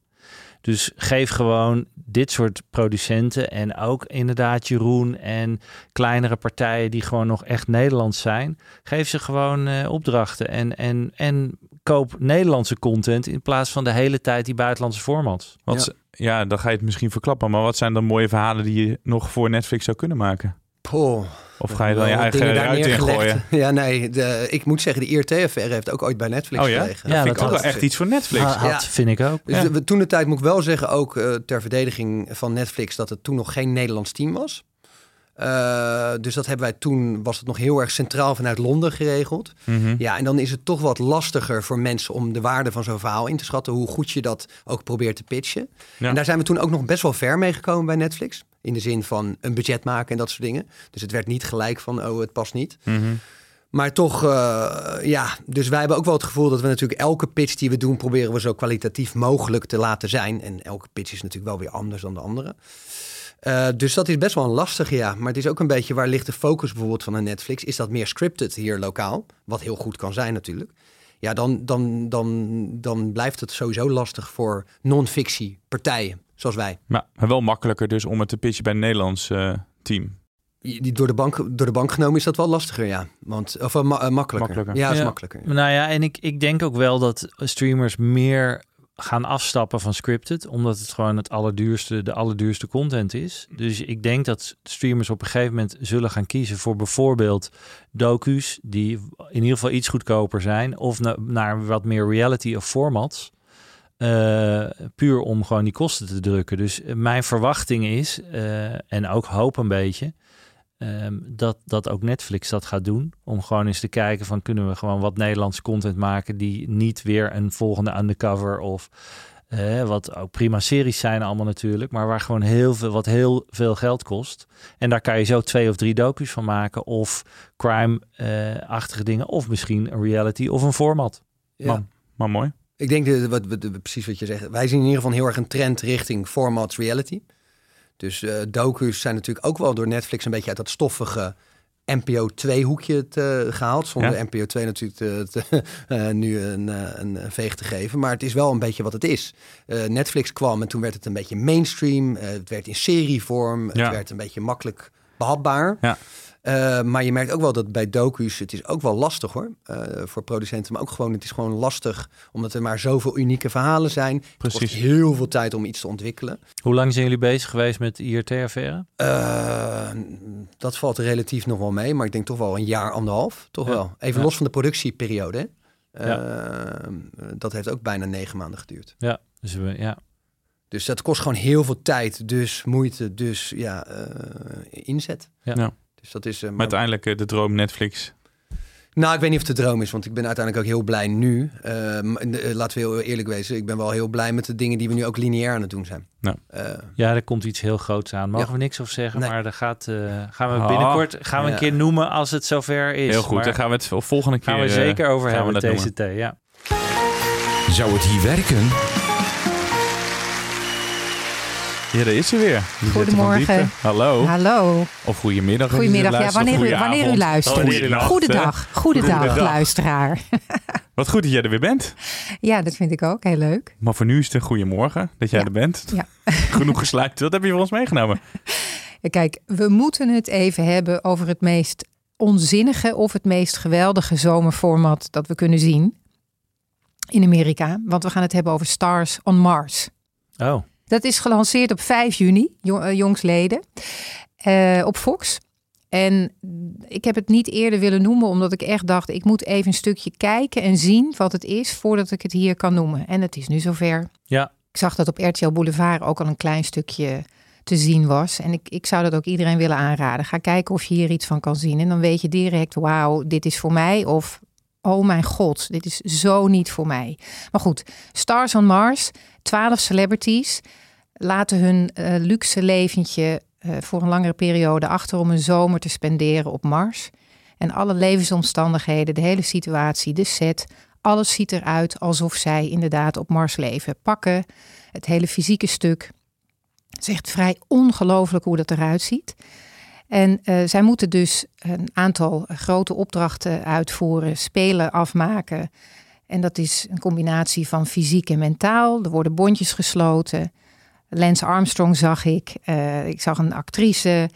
Speaker 5: Dus geef gewoon dit soort producenten en ook inderdaad Jeroen en kleinere partijen die gewoon nog echt Nederlands zijn. Geef ze gewoon uh, opdrachten en, en, en koop Nederlandse content in plaats van de hele tijd die buitenlandse formats.
Speaker 6: Wat, ja. ja, dan ga je het misschien verklappen. Maar wat zijn dan mooie verhalen die je nog voor Netflix zou kunnen maken?
Speaker 8: Poh.
Speaker 6: Of ga je dan je eigen ruit ingooien? <laughs>
Speaker 8: Ja, nee. De, ik moet zeggen, de IRT-affaire heeft ook ooit bij Netflix
Speaker 6: oh, ja?
Speaker 8: gelegen.
Speaker 6: Ja, dat vind ik ook wel echt iets voor Netflix.
Speaker 5: Ha, had, vind ik ook.
Speaker 8: Dus
Speaker 5: ja.
Speaker 8: toen de tijd moet ik wel zeggen, ook uh, ter verdediging van Netflix, dat het toen nog geen Nederlands team was. Uh, dus dat hebben wij toen, was het nog heel erg centraal vanuit Londen geregeld.
Speaker 6: Mhm.
Speaker 8: Mm -hmm. Ja, en dan is het toch wat lastiger voor mensen om de waarde van zo'n verhaal in te schatten. Hoe goed je dat ook probeert te pitchen. Ja. En daar zijn we toen ook nog best wel ver mee gekomen bij Netflix. In de zin van een budget maken en dat soort dingen. Dus het werd niet gelijk van, oh, het past niet.
Speaker 6: Mm -hmm.
Speaker 8: Maar toch, uh, ja, dus wij hebben ook wel het gevoel dat we natuurlijk elke pitch die we doen, proberen we zo kwalitatief mogelijk te laten zijn. En elke pitch is natuurlijk wel weer anders dan de andere. Uh, dus dat is best wel een lastige, ja. Maar het is ook een beetje waar ligt de focus bijvoorbeeld van een Netflix? Is dat meer scripted hier lokaal? Wat heel goed kan zijn natuurlijk. Ja, dan, dan, dan, dan blijft het sowieso lastig voor non-fictie partijen, zoals wij.
Speaker 6: Maar wel makkelijker dus om het te pitchen bij een Nederlands uh, team.
Speaker 8: Die, door, de bank, door de bank genomen is dat wel lastiger, ja. Want, of uh, ma makkelijker.
Speaker 6: makkelijker.
Speaker 8: Ja, is
Speaker 5: ja.
Speaker 8: makkelijker.
Speaker 5: Ja. Nou ja, en ik, ik denk ook wel dat streamers meer gaan afstappen van scripted, omdat het gewoon het allerduurste, de allerduurste content is. Dus ik denk dat streamers op een gegeven moment zullen gaan kiezen voor bijvoorbeeld docu's die in ieder geval iets goedkoper zijn, of na, naar wat meer reality of formats. Uh, puur om gewoon die kosten te drukken. Dus mijn verwachting is, uh, en ook hoop een beetje, um, dat, dat ook Netflix dat gaat doen. Om gewoon eens te kijken van kunnen we gewoon wat Nederlandse content maken die niet weer een volgende undercover of uh, wat ook prima series zijn allemaal natuurlijk, maar waar gewoon heel veel, wat heel veel geld kost. En daar kan je zo twee of drie docu's van maken of crime-achtige uh, dingen of misschien een reality of een format.
Speaker 8: Ja.
Speaker 6: Maar, maar mooi.
Speaker 8: Ik denk de, wat, wat, precies wat je zegt. Wij zien in ieder geval heel erg een trend richting formats reality. Dus uh, docu's zijn natuurlijk ook wel door Netflix een beetje uit dat stoffige NPO 2 hoekje te, gehaald. Zonder ja. NPO 2 natuurlijk te, <laughs> te, uh, nu een, een, een, veeg te geven. Maar het is wel een beetje wat het is. Uh, Netflix kwam en toen werd het een beetje mainstream. het werd in serievorm. Ja. Het werd een beetje makkelijk behapbaar.
Speaker 6: Ja.
Speaker 8: Uh, maar je merkt ook wel dat bij docu's, het is ook wel lastig hoor, uh, voor producenten. Maar ook gewoon, het is gewoon lastig, omdat er maar zoveel unieke verhalen zijn.
Speaker 6: Precies.
Speaker 8: Het kost heel veel tijd om iets te ontwikkelen.
Speaker 5: Hoe lang zijn jullie bezig geweest met de IRT-affaire?
Speaker 8: Uh, dat valt relatief nog wel mee, maar ik denk toch wel een jaar, anderhalf. Toch ja. wel. Even ja. los van de productieperiode. Ja. Dat heeft ook bijna negen maanden geduurd.
Speaker 5: Ja, dus we, ja.
Speaker 8: Dus dat kost gewoon heel veel tijd, dus moeite, dus ja, inzet.
Speaker 6: ja.
Speaker 8: Dus dat is, uh,
Speaker 6: maar uiteindelijk uh, de droom Netflix.
Speaker 8: Nou, ik weet niet of het de droom is, want ik ben uiteindelijk ook heel blij nu. Uh, laten we heel eerlijk wezen, ik ben wel heel blij met de dingen die we nu ook lineair aan het doen zijn.
Speaker 6: Nou.
Speaker 5: ja, er komt iets heel groots aan. Mogen ja. we niks over zeggen, nee. maar daar gaat, gaan we binnenkort gaan we een keer noemen als het zover is.
Speaker 6: Heel goed,
Speaker 5: maar
Speaker 6: dan gaan we het volgende keer
Speaker 5: gaan we zeker over hebben, TCT. Ja.
Speaker 11: Zou het hier werken?
Speaker 6: Ja, daar is ze weer. Die
Speaker 12: Goedemorgen.
Speaker 6: Hallo.
Speaker 12: Hallo.
Speaker 6: Of goedemiddag.
Speaker 12: Goedemiddag, ja, wanneer, u, wanneer u luistert.
Speaker 6: Goedendag.
Speaker 12: Goedendag, goedendag, luisteraar. <laughs>
Speaker 6: Wat goed dat jij er weer bent.
Speaker 12: Ja, dat vind ik ook. Heel leuk.
Speaker 6: Maar voor nu is het een goedemorgen dat jij
Speaker 12: ja.
Speaker 6: er bent.
Speaker 12: Ja. <laughs>
Speaker 6: Genoeg gesluit. Wat heb je voor ons meegenomen?
Speaker 12: Kijk, we moeten het even hebben over het meest onzinnige of het meest geweldige zomerformat dat we kunnen zien in Amerika. Want we gaan het hebben over Stars on Mars.
Speaker 5: Oh.
Speaker 12: Dat is gelanceerd op 5 juni, jongsleden, uh, op Fox. En ik heb het niet eerder willen noemen, omdat ik echt dacht, ik moet even een stukje kijken en zien wat het is voordat ik het hier kan noemen. En het is nu zover.
Speaker 5: Ja.
Speaker 12: Ik zag dat op RTL Boulevard ook al een klein stukje te zien was. En ik, ik zou dat ook iedereen willen aanraden. Ga kijken of je hier iets van kan zien. En dan weet je direct, wauw, dit is voor mij. Of, oh mijn god, dit is zo niet voor mij. Maar goed, Stars on Mars, 12 celebrities laten hun uh, luxe leventje uh, voor een langere periode achter om een zomer te spenderen op Mars. En alle levensomstandigheden, de hele situatie, de set, alles ziet eruit alsof zij inderdaad op Mars leven. Pakken, het hele fysieke stuk. Het is echt vrij ongelooflijk hoe dat eruit ziet. En uh, zij moeten dus een aantal grote opdrachten uitvoeren, spelen afmaken. En dat is een combinatie van fysiek en mentaal. Er worden bondjes gesloten. Lance Armstrong zag ik. Uh, ik zag een actrice.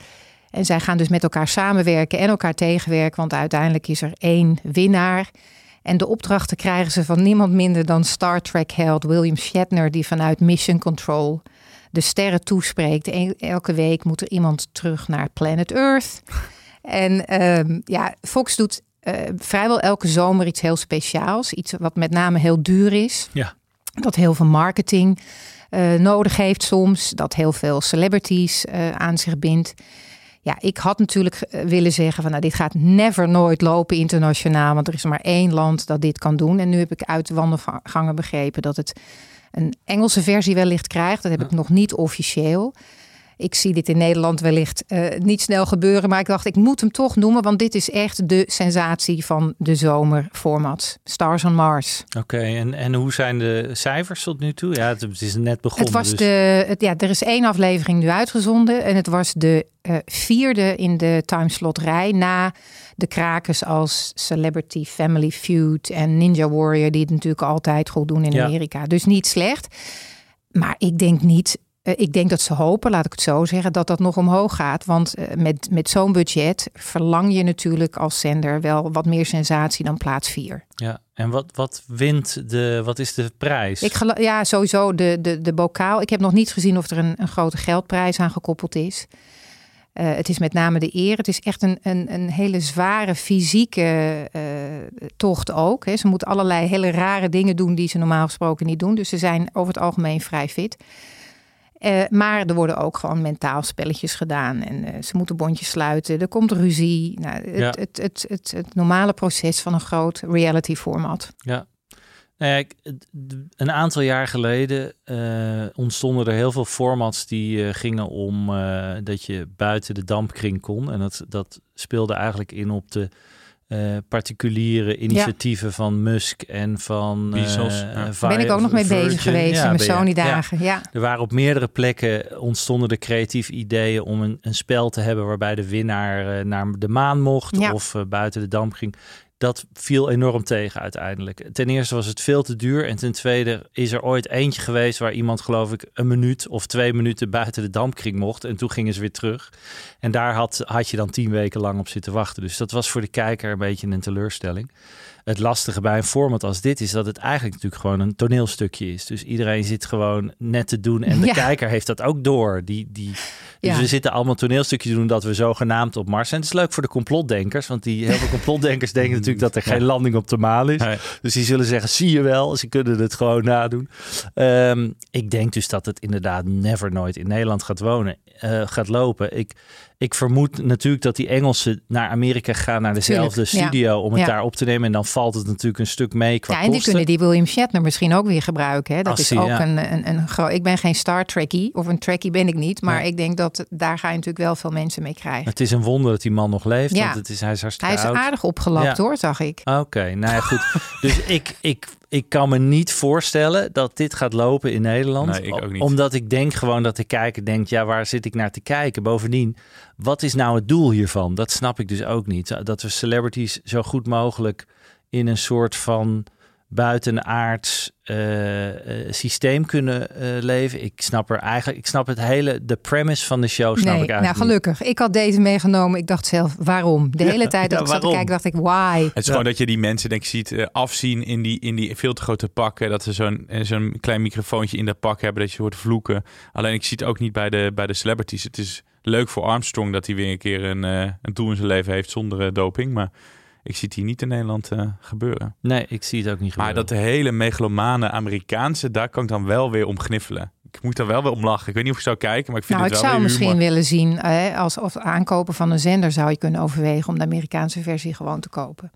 Speaker 12: En zij gaan dus met elkaar samenwerken en elkaar tegenwerken. Want uiteindelijk is er één winnaar. En de opdrachten krijgen ze van niemand minder dan Star Trek-held William Shatner, die vanuit Mission Control de sterren toespreekt. elke week moet er iemand terug naar Planet Earth. En ehm, ja, Fox doet uh, vrijwel elke zomer iets heel speciaals. Iets wat met name heel duur is.
Speaker 5: Ja.
Speaker 12: Dat heel veel marketing uh, nodig heeft soms. Dat heel veel celebrities uh, aan zich bindt. Ja, ik had natuurlijk willen zeggen van nou, dit gaat never nooit lopen internationaal. Want er is maar één land dat dit kan doen. En nu heb ik uit de wandelgangen begrepen dat het een Engelse versie wellicht krijgt. Dat heb ik nog niet officieel. Ik zie dit in Nederland wellicht uh, niet snel gebeuren. Maar ik dacht, ik moet hem toch noemen. Want dit is echt de sensatie van de zomerformat. Stars on Mars.
Speaker 5: Oké, en, en hoe zijn de cijfers tot nu toe? Ja, het, is net begonnen.
Speaker 12: Het was
Speaker 5: dus...
Speaker 12: de, het, ja, er is één aflevering nu uitgezonden. En het was de uh, vierde in de timeslotrij. Na de krakers als Celebrity Family Feud en Ninja Warrior. Die het natuurlijk altijd goed doen in
Speaker 5: Ja.
Speaker 12: Amerika. Dus niet slecht. Maar ik denk niet eh, ik denk dat ze hopen, laat ik het zo zeggen, dat dat nog omhoog gaat. Want eh, met, met zo'n budget verlang je natuurlijk als zender wel wat meer sensatie dan plaats 4.
Speaker 5: Ja, en wat, wat wint de, wat is de prijs?
Speaker 12: Ik ja, sowieso de, de, de bokaal. Ik heb nog niet gezien of er een, een grote geldprijs aan gekoppeld is. Eh, het is met name de eer. Het is echt een, een, een hele zware fysieke eh, tocht ook. Hè. Ze moeten allerlei hele rare dingen doen die ze normaal gesproken niet doen. Dus ze zijn over het algemeen vrij fit. Eh, maar er worden ook gewoon mentaal spelletjes gedaan. En ze moeten bondjes sluiten. Er komt ruzie. Nou, het,
Speaker 5: Ja.
Speaker 12: het, het, het, het, normale proces van een groot reality format.
Speaker 5: Ja. Nou ja, een aantal jaar geleden eh, ontstonden er heel veel formats die eh, gingen om eh, dat je buiten de dampkring kon. En dat, dat speelde eigenlijk in op de eh, particuliere initiatieven van Musk en van eh,
Speaker 6: Bezos, ja.
Speaker 12: ben ik ook nog mee
Speaker 5: Virgin.
Speaker 12: bezig geweest
Speaker 5: Ja,
Speaker 12: in mijn Sony-dagen. Ja.
Speaker 5: Er waren op meerdere plekken ontstonden er creatieve ideeën om een, een spel te hebben waarbij de winnaar naar de maan mocht
Speaker 12: Ja.
Speaker 5: of buiten de damp ging. Dat viel enorm tegen uiteindelijk. Ten eerste was het veel te duur. En ten tweede is er ooit eentje geweest waar iemand, geloof ik, een minuut of twee minuten buiten de dampkring mocht. En toen gingen ze weer terug. En daar had, had je dan tien weken lang op zitten wachten. Dus dat was voor de kijker een beetje een teleurstelling. Het lastige bij een format als dit is dat het eigenlijk natuurlijk gewoon een toneelstukje is. Dus iedereen zit gewoon net te doen. En de <laughs>
Speaker 12: Ja.
Speaker 5: kijker heeft dat ook door. Die, die, dus
Speaker 12: Ja.
Speaker 5: we zitten allemaal toneelstukjes te doen dat we zogenaamd op Mars zijn. Het is leuk voor de complotdenkers. Want die heel veel complotdenkers denken natuurlijk dat er <laughs> geen landing op de maan is.
Speaker 6: Nee.
Speaker 5: Dus die zullen zeggen, zie je wel, ze kunnen het gewoon nadoen. Ehm, ik denk dus dat het inderdaad never nooit in Nederland gaat wonen, eh, gaat lopen. Ik, ik vermoed natuurlijk dat die Engelsen naar Amerika gaan, naar dezelfde
Speaker 12: Tuurlijk, ja.
Speaker 5: studio, om het
Speaker 12: Ja.
Speaker 5: daar op te nemen. En dan valt het natuurlijk een stuk mee qua
Speaker 12: Ja, en die kunnen die William Shatner misschien ook weer gebruiken. Hè? Dat
Speaker 5: Als
Speaker 12: is ook
Speaker 5: ja.
Speaker 12: een, een, een groot. Ik ben geen Star Trekkie, of een Trekkie ben ik niet. Maar ik denk dat daar ga je natuurlijk wel veel mensen mee krijgen.
Speaker 5: Het is een wonder dat die man nog leeft,
Speaker 12: Ja.
Speaker 5: want het is, hij is hartstikke
Speaker 12: Hij is
Speaker 5: oud.
Speaker 12: aardig opgelapt
Speaker 5: Ja.
Speaker 12: hoor, zag ik.
Speaker 5: Oké, nou ja, goed. <laughs> dus ik, ik, ik kan me niet voorstellen dat dit gaat lopen in Nederland.
Speaker 6: Nee, ik ook niet.
Speaker 5: Omdat ik denk gewoon dat de kijker denkt, ja, waar zit ik naar te kijken? Bovendien, wat is nou het doel hiervan? Dat snap ik dus ook niet. Dat we celebrities zo goed mogelijk in een soort van buitenaards eh, eh, systeem kunnen eh, leven. Ik snap er eigenlijk, ik snap het hele, de premise van de show snap
Speaker 12: nee,
Speaker 5: ik
Speaker 12: nou
Speaker 5: eigenlijk niet.
Speaker 12: gelukkig. Ik had deze meegenomen. Ik dacht zelf, waarom? De hele tijd dat
Speaker 5: ja,
Speaker 12: ik zat te kijken, dacht ik, why?
Speaker 6: Het is gewoon dat je die mensen denk ik ziet afzien in die, in die veel te grote pakken. Dat ze zo'n zo'n klein microfoontje in dat pak hebben dat je hoort vloeken. Alleen ik zie het ook niet bij de, bij de celebrities. Het is leuk voor Armstrong dat hij weer een keer een, eh, een doel in zijn leven heeft zonder eh, doping. Maar ik zie het hier niet in Nederland eh, gebeuren.
Speaker 5: Nee, ik zie het ook niet
Speaker 6: Maar
Speaker 5: gebeuren.
Speaker 6: dat de hele megalomane Amerikaanse, daar kan ik dan wel weer om gniffelen. Ik moet er wel weer om lachen. Ik weet niet of ik zou kijken, maar ik vind
Speaker 12: Nou, ik
Speaker 6: het wel
Speaker 12: zou
Speaker 6: weer
Speaker 12: misschien
Speaker 6: humor.
Speaker 12: willen zien, eh, als of aankopen van een zender zou je kunnen overwegen om de Amerikaanse versie gewoon te kopen.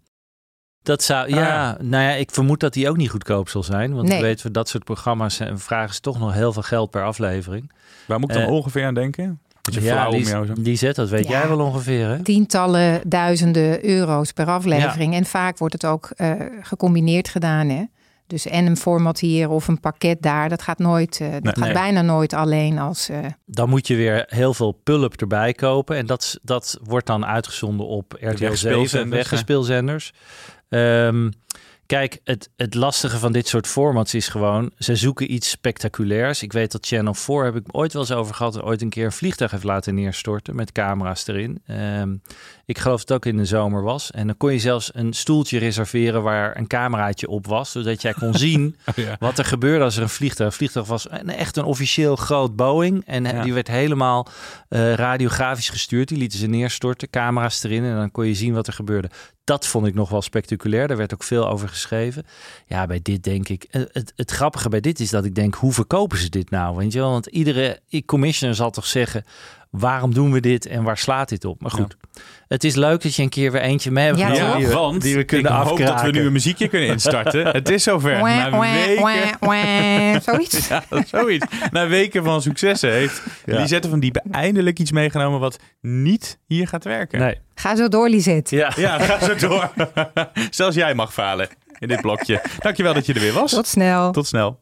Speaker 5: Dat zou, ja, nou ja, ik vermoed dat die ook niet goedkoop zal zijn. Want
Speaker 12: Nee.
Speaker 5: ik weet, voor dat soort programma's vragen ze toch nog heel veel geld per aflevering.
Speaker 6: Waar moet ik dan ongeveer aan denken?
Speaker 5: Ja, die,
Speaker 6: jou
Speaker 5: die zet, dat weet
Speaker 12: Ja.
Speaker 5: jij wel ongeveer, hè?
Speaker 12: Tientallen duizenden euro's per aflevering. En vaak wordt het ook eh, gecombineerd gedaan. Hè? Dus en een format hier of een pakket daar. Dat gaat nooit, uh, dat
Speaker 5: Nee.
Speaker 12: gaat
Speaker 5: Nee.
Speaker 12: bijna nooit alleen als. eh,
Speaker 5: Dan moet je weer heel veel pull-up erbij kopen. En dat, dat wordt dan uitgezonden op RTL 7,
Speaker 6: wegspeelzenders,
Speaker 5: weggespeelzenders. Ehm, kijk, het, het lastige van dit soort formats is gewoon... ze zoeken iets spectaculairs. Ik weet dat Channel 4, heb ik ooit wel eens over gehad... ooit een keer een vliegtuig heeft laten neerstorten met camera's erin. Ehm, ik geloof dat het ook in de zomer was. En dan kon je zelfs een stoeltje reserveren waar een cameraatje op was... zodat jij kon <laughs> zien
Speaker 6: Oh ja.
Speaker 5: wat er gebeurde als er een vliegtuig... Een vliegtuig was een, echt een officieel groot Boeing. En
Speaker 6: Ja.
Speaker 5: die werd helemaal eh, radiografisch gestuurd. Die lieten ze neerstorten, camera's erin. En dan kon je zien wat er gebeurde. Dat vond ik nog wel spectaculair. Daar werd ook veel over geschreven. Ja, bij dit denk ik... eh, Het, het grappige bij dit is dat ik denk... hoe verkopen ze dit nou? Weet je wel? Want iedere commissioner zal toch zeggen... waarom doen we dit en waar slaat dit op? Maar goed, het is leuk dat je een keer weer eentje mee hebt
Speaker 12: Ja,
Speaker 6: Ja,
Speaker 5: die we-
Speaker 6: want
Speaker 5: die we kunnen
Speaker 6: ik hoop dat we nu een muziekje kunnen instarten. <laughs> Het is zover. Na weken.
Speaker 12: Zoiets. <laughs>
Speaker 6: Ja, zoiets. Na weken van successen heeft
Speaker 5: Ja.
Speaker 6: Lisette van Diepen eindelijk iets meegenomen wat niet hier gaat werken.
Speaker 5: Nee.
Speaker 12: Ga zo door, Lisette.
Speaker 5: Ja.
Speaker 6: Ja, ga zo door. <laughs> Zelfs jij mag falen in dit blokje. Dankjewel dat je er weer was.
Speaker 12: Tot snel.
Speaker 6: Tot snel.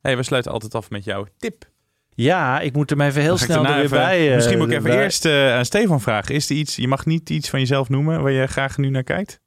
Speaker 6: Hey, we sluiten altijd af met jouw tip.
Speaker 5: Ja, ik moet hem even heel snel er weer
Speaker 6: even-
Speaker 5: bij. eh,
Speaker 6: Misschien moet ik even eerst eh, aan Stefan vragen. Is er iets, je mag niet iets van jezelf noemen waar je graag nu naar kijkt?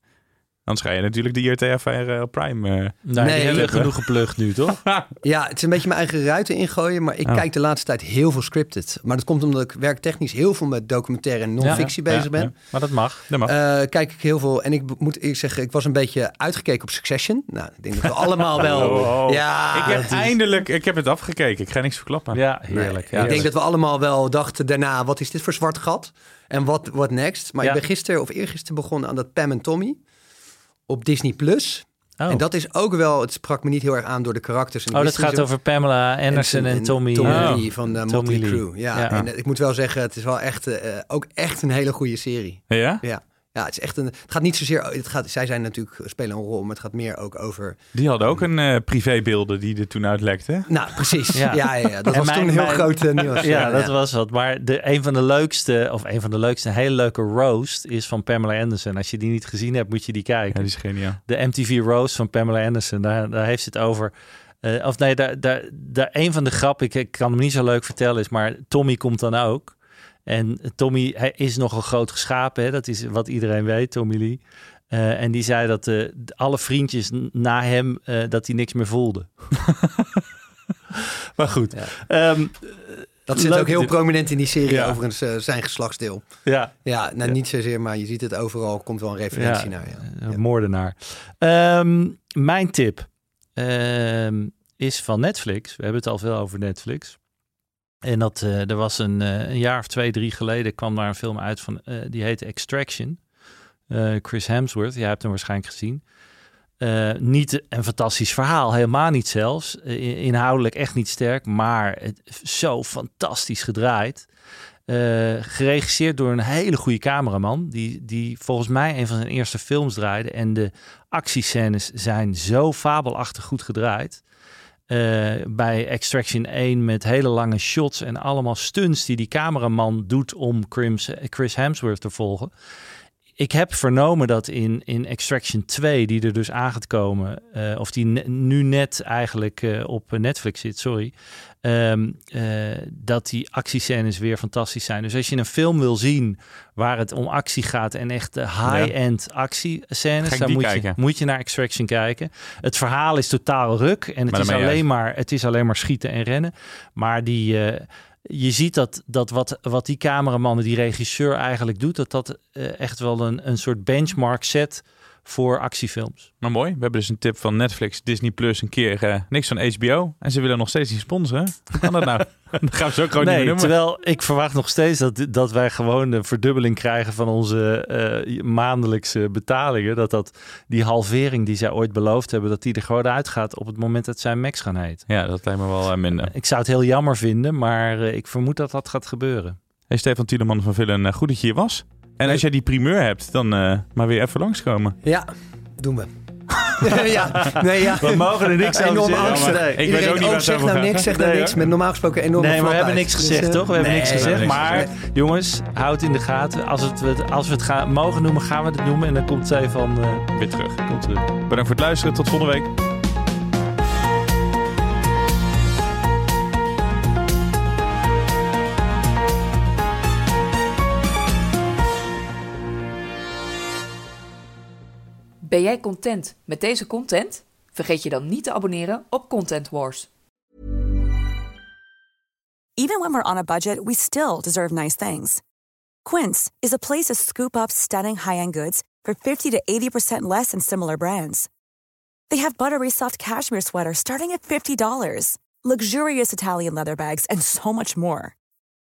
Speaker 6: Anders ga je natuurlijk de IRT-affaire op Prime. eh.
Speaker 8: Nee,
Speaker 5: die hebben genoeg geplucht nu, toch? <laughs>
Speaker 8: Ja, het is een beetje mijn eigen ruiten ingooien, maar ik
Speaker 6: Oh.
Speaker 8: kijk de laatste tijd heel veel scripted. Maar dat komt omdat ik werktechnisch heel veel met documentaire en non-fictie
Speaker 5: Ja,
Speaker 8: bezig
Speaker 5: ja,
Speaker 8: ben.
Speaker 5: ja. Maar dat mag.
Speaker 6: Dat mag.
Speaker 8: Eh, kijk ik heel veel. En ik moet ik zeggen, ik was een beetje uitgekeken op Succession. Nou, ik denk dat we allemaal <laughs> wel.
Speaker 6: Oh, oh.
Speaker 8: Ja,
Speaker 6: ik heb eindelijk, ik heb het afgekeken. Ik ga niks verklappen.
Speaker 5: Ja, heerlijk.
Speaker 8: Ik denk dat we allemaal wel dachten daarna, wat is dit voor zwart gat? En wat next? Maar
Speaker 5: Ja.
Speaker 8: ik ben gisteren of eergisteren begonnen aan dat Pam en Tommy op Disney+. Plus.
Speaker 5: Oh.
Speaker 8: En dat is ook wel, het sprak me niet heel erg aan door de karakters. En
Speaker 5: Oh, dat gaat
Speaker 8: zo-
Speaker 5: over Pamela Anderson en, Tommy.
Speaker 8: Tommy
Speaker 5: eh,
Speaker 8: Lee van de
Speaker 5: Tommy
Speaker 8: Motley
Speaker 5: Lee.
Speaker 8: Crue. Ja,
Speaker 5: Ja.
Speaker 8: en ik moet wel zeggen, het is wel echt, eh, ook echt een hele goede serie.
Speaker 6: Ja?
Speaker 8: Ja. Ja, het is echt een. Het gaat niet zozeer. Het gaat, zij zijn natuurlijk spelen een rol, maar het gaat meer ook over.
Speaker 6: Die hadden ook een eh, privébeelden die er toen uitlekte.
Speaker 8: Nou, precies.
Speaker 5: Ja.
Speaker 8: Ja, ja, ja, dat
Speaker 5: En
Speaker 8: was
Speaker 5: mijn-
Speaker 8: toen een heel
Speaker 5: mijn-
Speaker 8: groot eh, nieuws.
Speaker 5: Ja, dat was wat. Maar de, een van de leukste, of een van de leukste, een hele leuke roast is van Pamela Anderson. Als je die niet gezien hebt, moet je die kijken.
Speaker 6: Ja, die is geniaal.
Speaker 5: De MTV roast van Pamela Anderson. Daar, daar heeft ze het over. eh, of nee, daar, daar, daar, een van de grappen, ik, ik kan hem niet zo leuk vertellen, is maar Tommy komt dan ook. En Tommy hij is nogal groot geschapen, hè? dat is wat iedereen weet, Tommy Lee. Eh, en die zei dat eh, alle vriendjes na hem, eh, dat hij niks meer voelde. <laughs> maar goed. Ehm,
Speaker 8: Dat zit ook heel prominent in die serie,
Speaker 5: Ja.
Speaker 8: overigens, zijn geslachtsdeel.
Speaker 5: Ja,
Speaker 8: Ja, nou niet zozeer, maar je ziet het overal, komt wel een referentie
Speaker 5: Ja,
Speaker 8: naar. Ja.
Speaker 5: een moordenaar. Ehm, mijn tip ehm, is van Netflix. We hebben het al veel over Netflix. En dat, eh, er was een, eh, een jaar of twee, drie geleden kwam daar een film uit van, eh, die heette Extraction. Chris Hemsworth, jij hebt hem waarschijnlijk gezien. Niet een fantastisch verhaal, helemaal niet zelfs. In- inhoudelijk echt niet sterk, maar het, zo fantastisch gedraaid. Geregisseerd door een hele goede cameraman. Die, die volgens mij een van zijn eerste films draaide. En de actiescènes zijn zo fabelachtig goed gedraaid. Eh, bij Extraction 1 met hele lange shots en allemaal stunts die die cameraman doet om Chris Hemsworth te volgen. Ik heb vernomen dat in, in Extraction 2, die er dus aan gaat komen, eh, of die nu net eigenlijk eh, op Netflix zit, sorry, ehm, eh, dat die actiescènes weer fantastisch zijn. Dus als je een film wil zien waar het om actie gaat en echt de high-end actiescènes, dan moet
Speaker 6: kijken?
Speaker 5: je, moet je naar Extraction kijken. Het verhaal is totaal ruk en het
Speaker 6: Maar
Speaker 5: is, alleen maar, het is alleen maar schieten en rennen. Maar die, eh, je ziet dat, dat wat, wat die cameraman, die regisseur eigenlijk doet, dat dat eh, echt wel een, een soort benchmark zet voor actiefilms.
Speaker 6: Maar mooi. We hebben dus een tip van Netflix, Disney Plus, een keer eh, niks van HBO. En ze willen nog steeds niet sponsoren. Hoe kan dat nou? <laughs> Dan gaan we zo gewoon niet
Speaker 5: Nee,
Speaker 6: meer noemen.
Speaker 5: terwijl ik verwacht nog steeds dat, dat wij gewoon de verdubbeling krijgen van onze eh, maandelijkse betalingen. Dat, dat die halvering die zij ooit beloofd hebben, dat die er gewoon uitgaat op het moment dat zij Max gaan heten.
Speaker 6: Ja, dat lijkt me wel eh, minder.
Speaker 5: Ik zou het heel jammer vinden, maar ik vermoed dat dat gaat gebeuren.
Speaker 6: Hey, Stefan Tieleman van Villen, goed dat je hier was. En als jij die primeur hebt, dan eh, maar weer even langskomen.
Speaker 8: Ja, doen we. <laughs> ja, nee, ja.
Speaker 5: We mogen er niks over
Speaker 8: Enorm
Speaker 5: zeggen.
Speaker 8: angstig.
Speaker 5: Nee.
Speaker 6: Ik weet ook niet
Speaker 8: oh,
Speaker 6: waar het
Speaker 8: zeg
Speaker 6: over
Speaker 8: nou niks, zeg nou
Speaker 5: Nee,
Speaker 8: niks. Met normaal gesproken enorm
Speaker 5: Nee, maar we hebben niks gezegd, toch? We hebben niks gezegd. Maar jongens, houd in de gaten. Als, het, als we het gaan, mogen noemen, gaan we het noemen. En dan komt zij van... eh,
Speaker 6: Weer terug.
Speaker 5: komt terug.
Speaker 6: Bedankt voor het luisteren. Tot volgende week.
Speaker 2: Ben jij content met deze content? Vergeet je dan niet te abonneren op Content Wars.
Speaker 13: Even when we're on a budget, we still deserve nice things. Quince is a place to scoop up stunning high-end goods for 50 to 80% less than similar brands. They have buttery soft cashmere sweaters starting at $50, luxurious Italian leather bags, and so much more.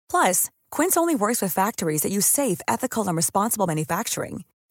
Speaker 13: Plus, Quince only works with factories that use safe, ethical, and responsible manufacturing.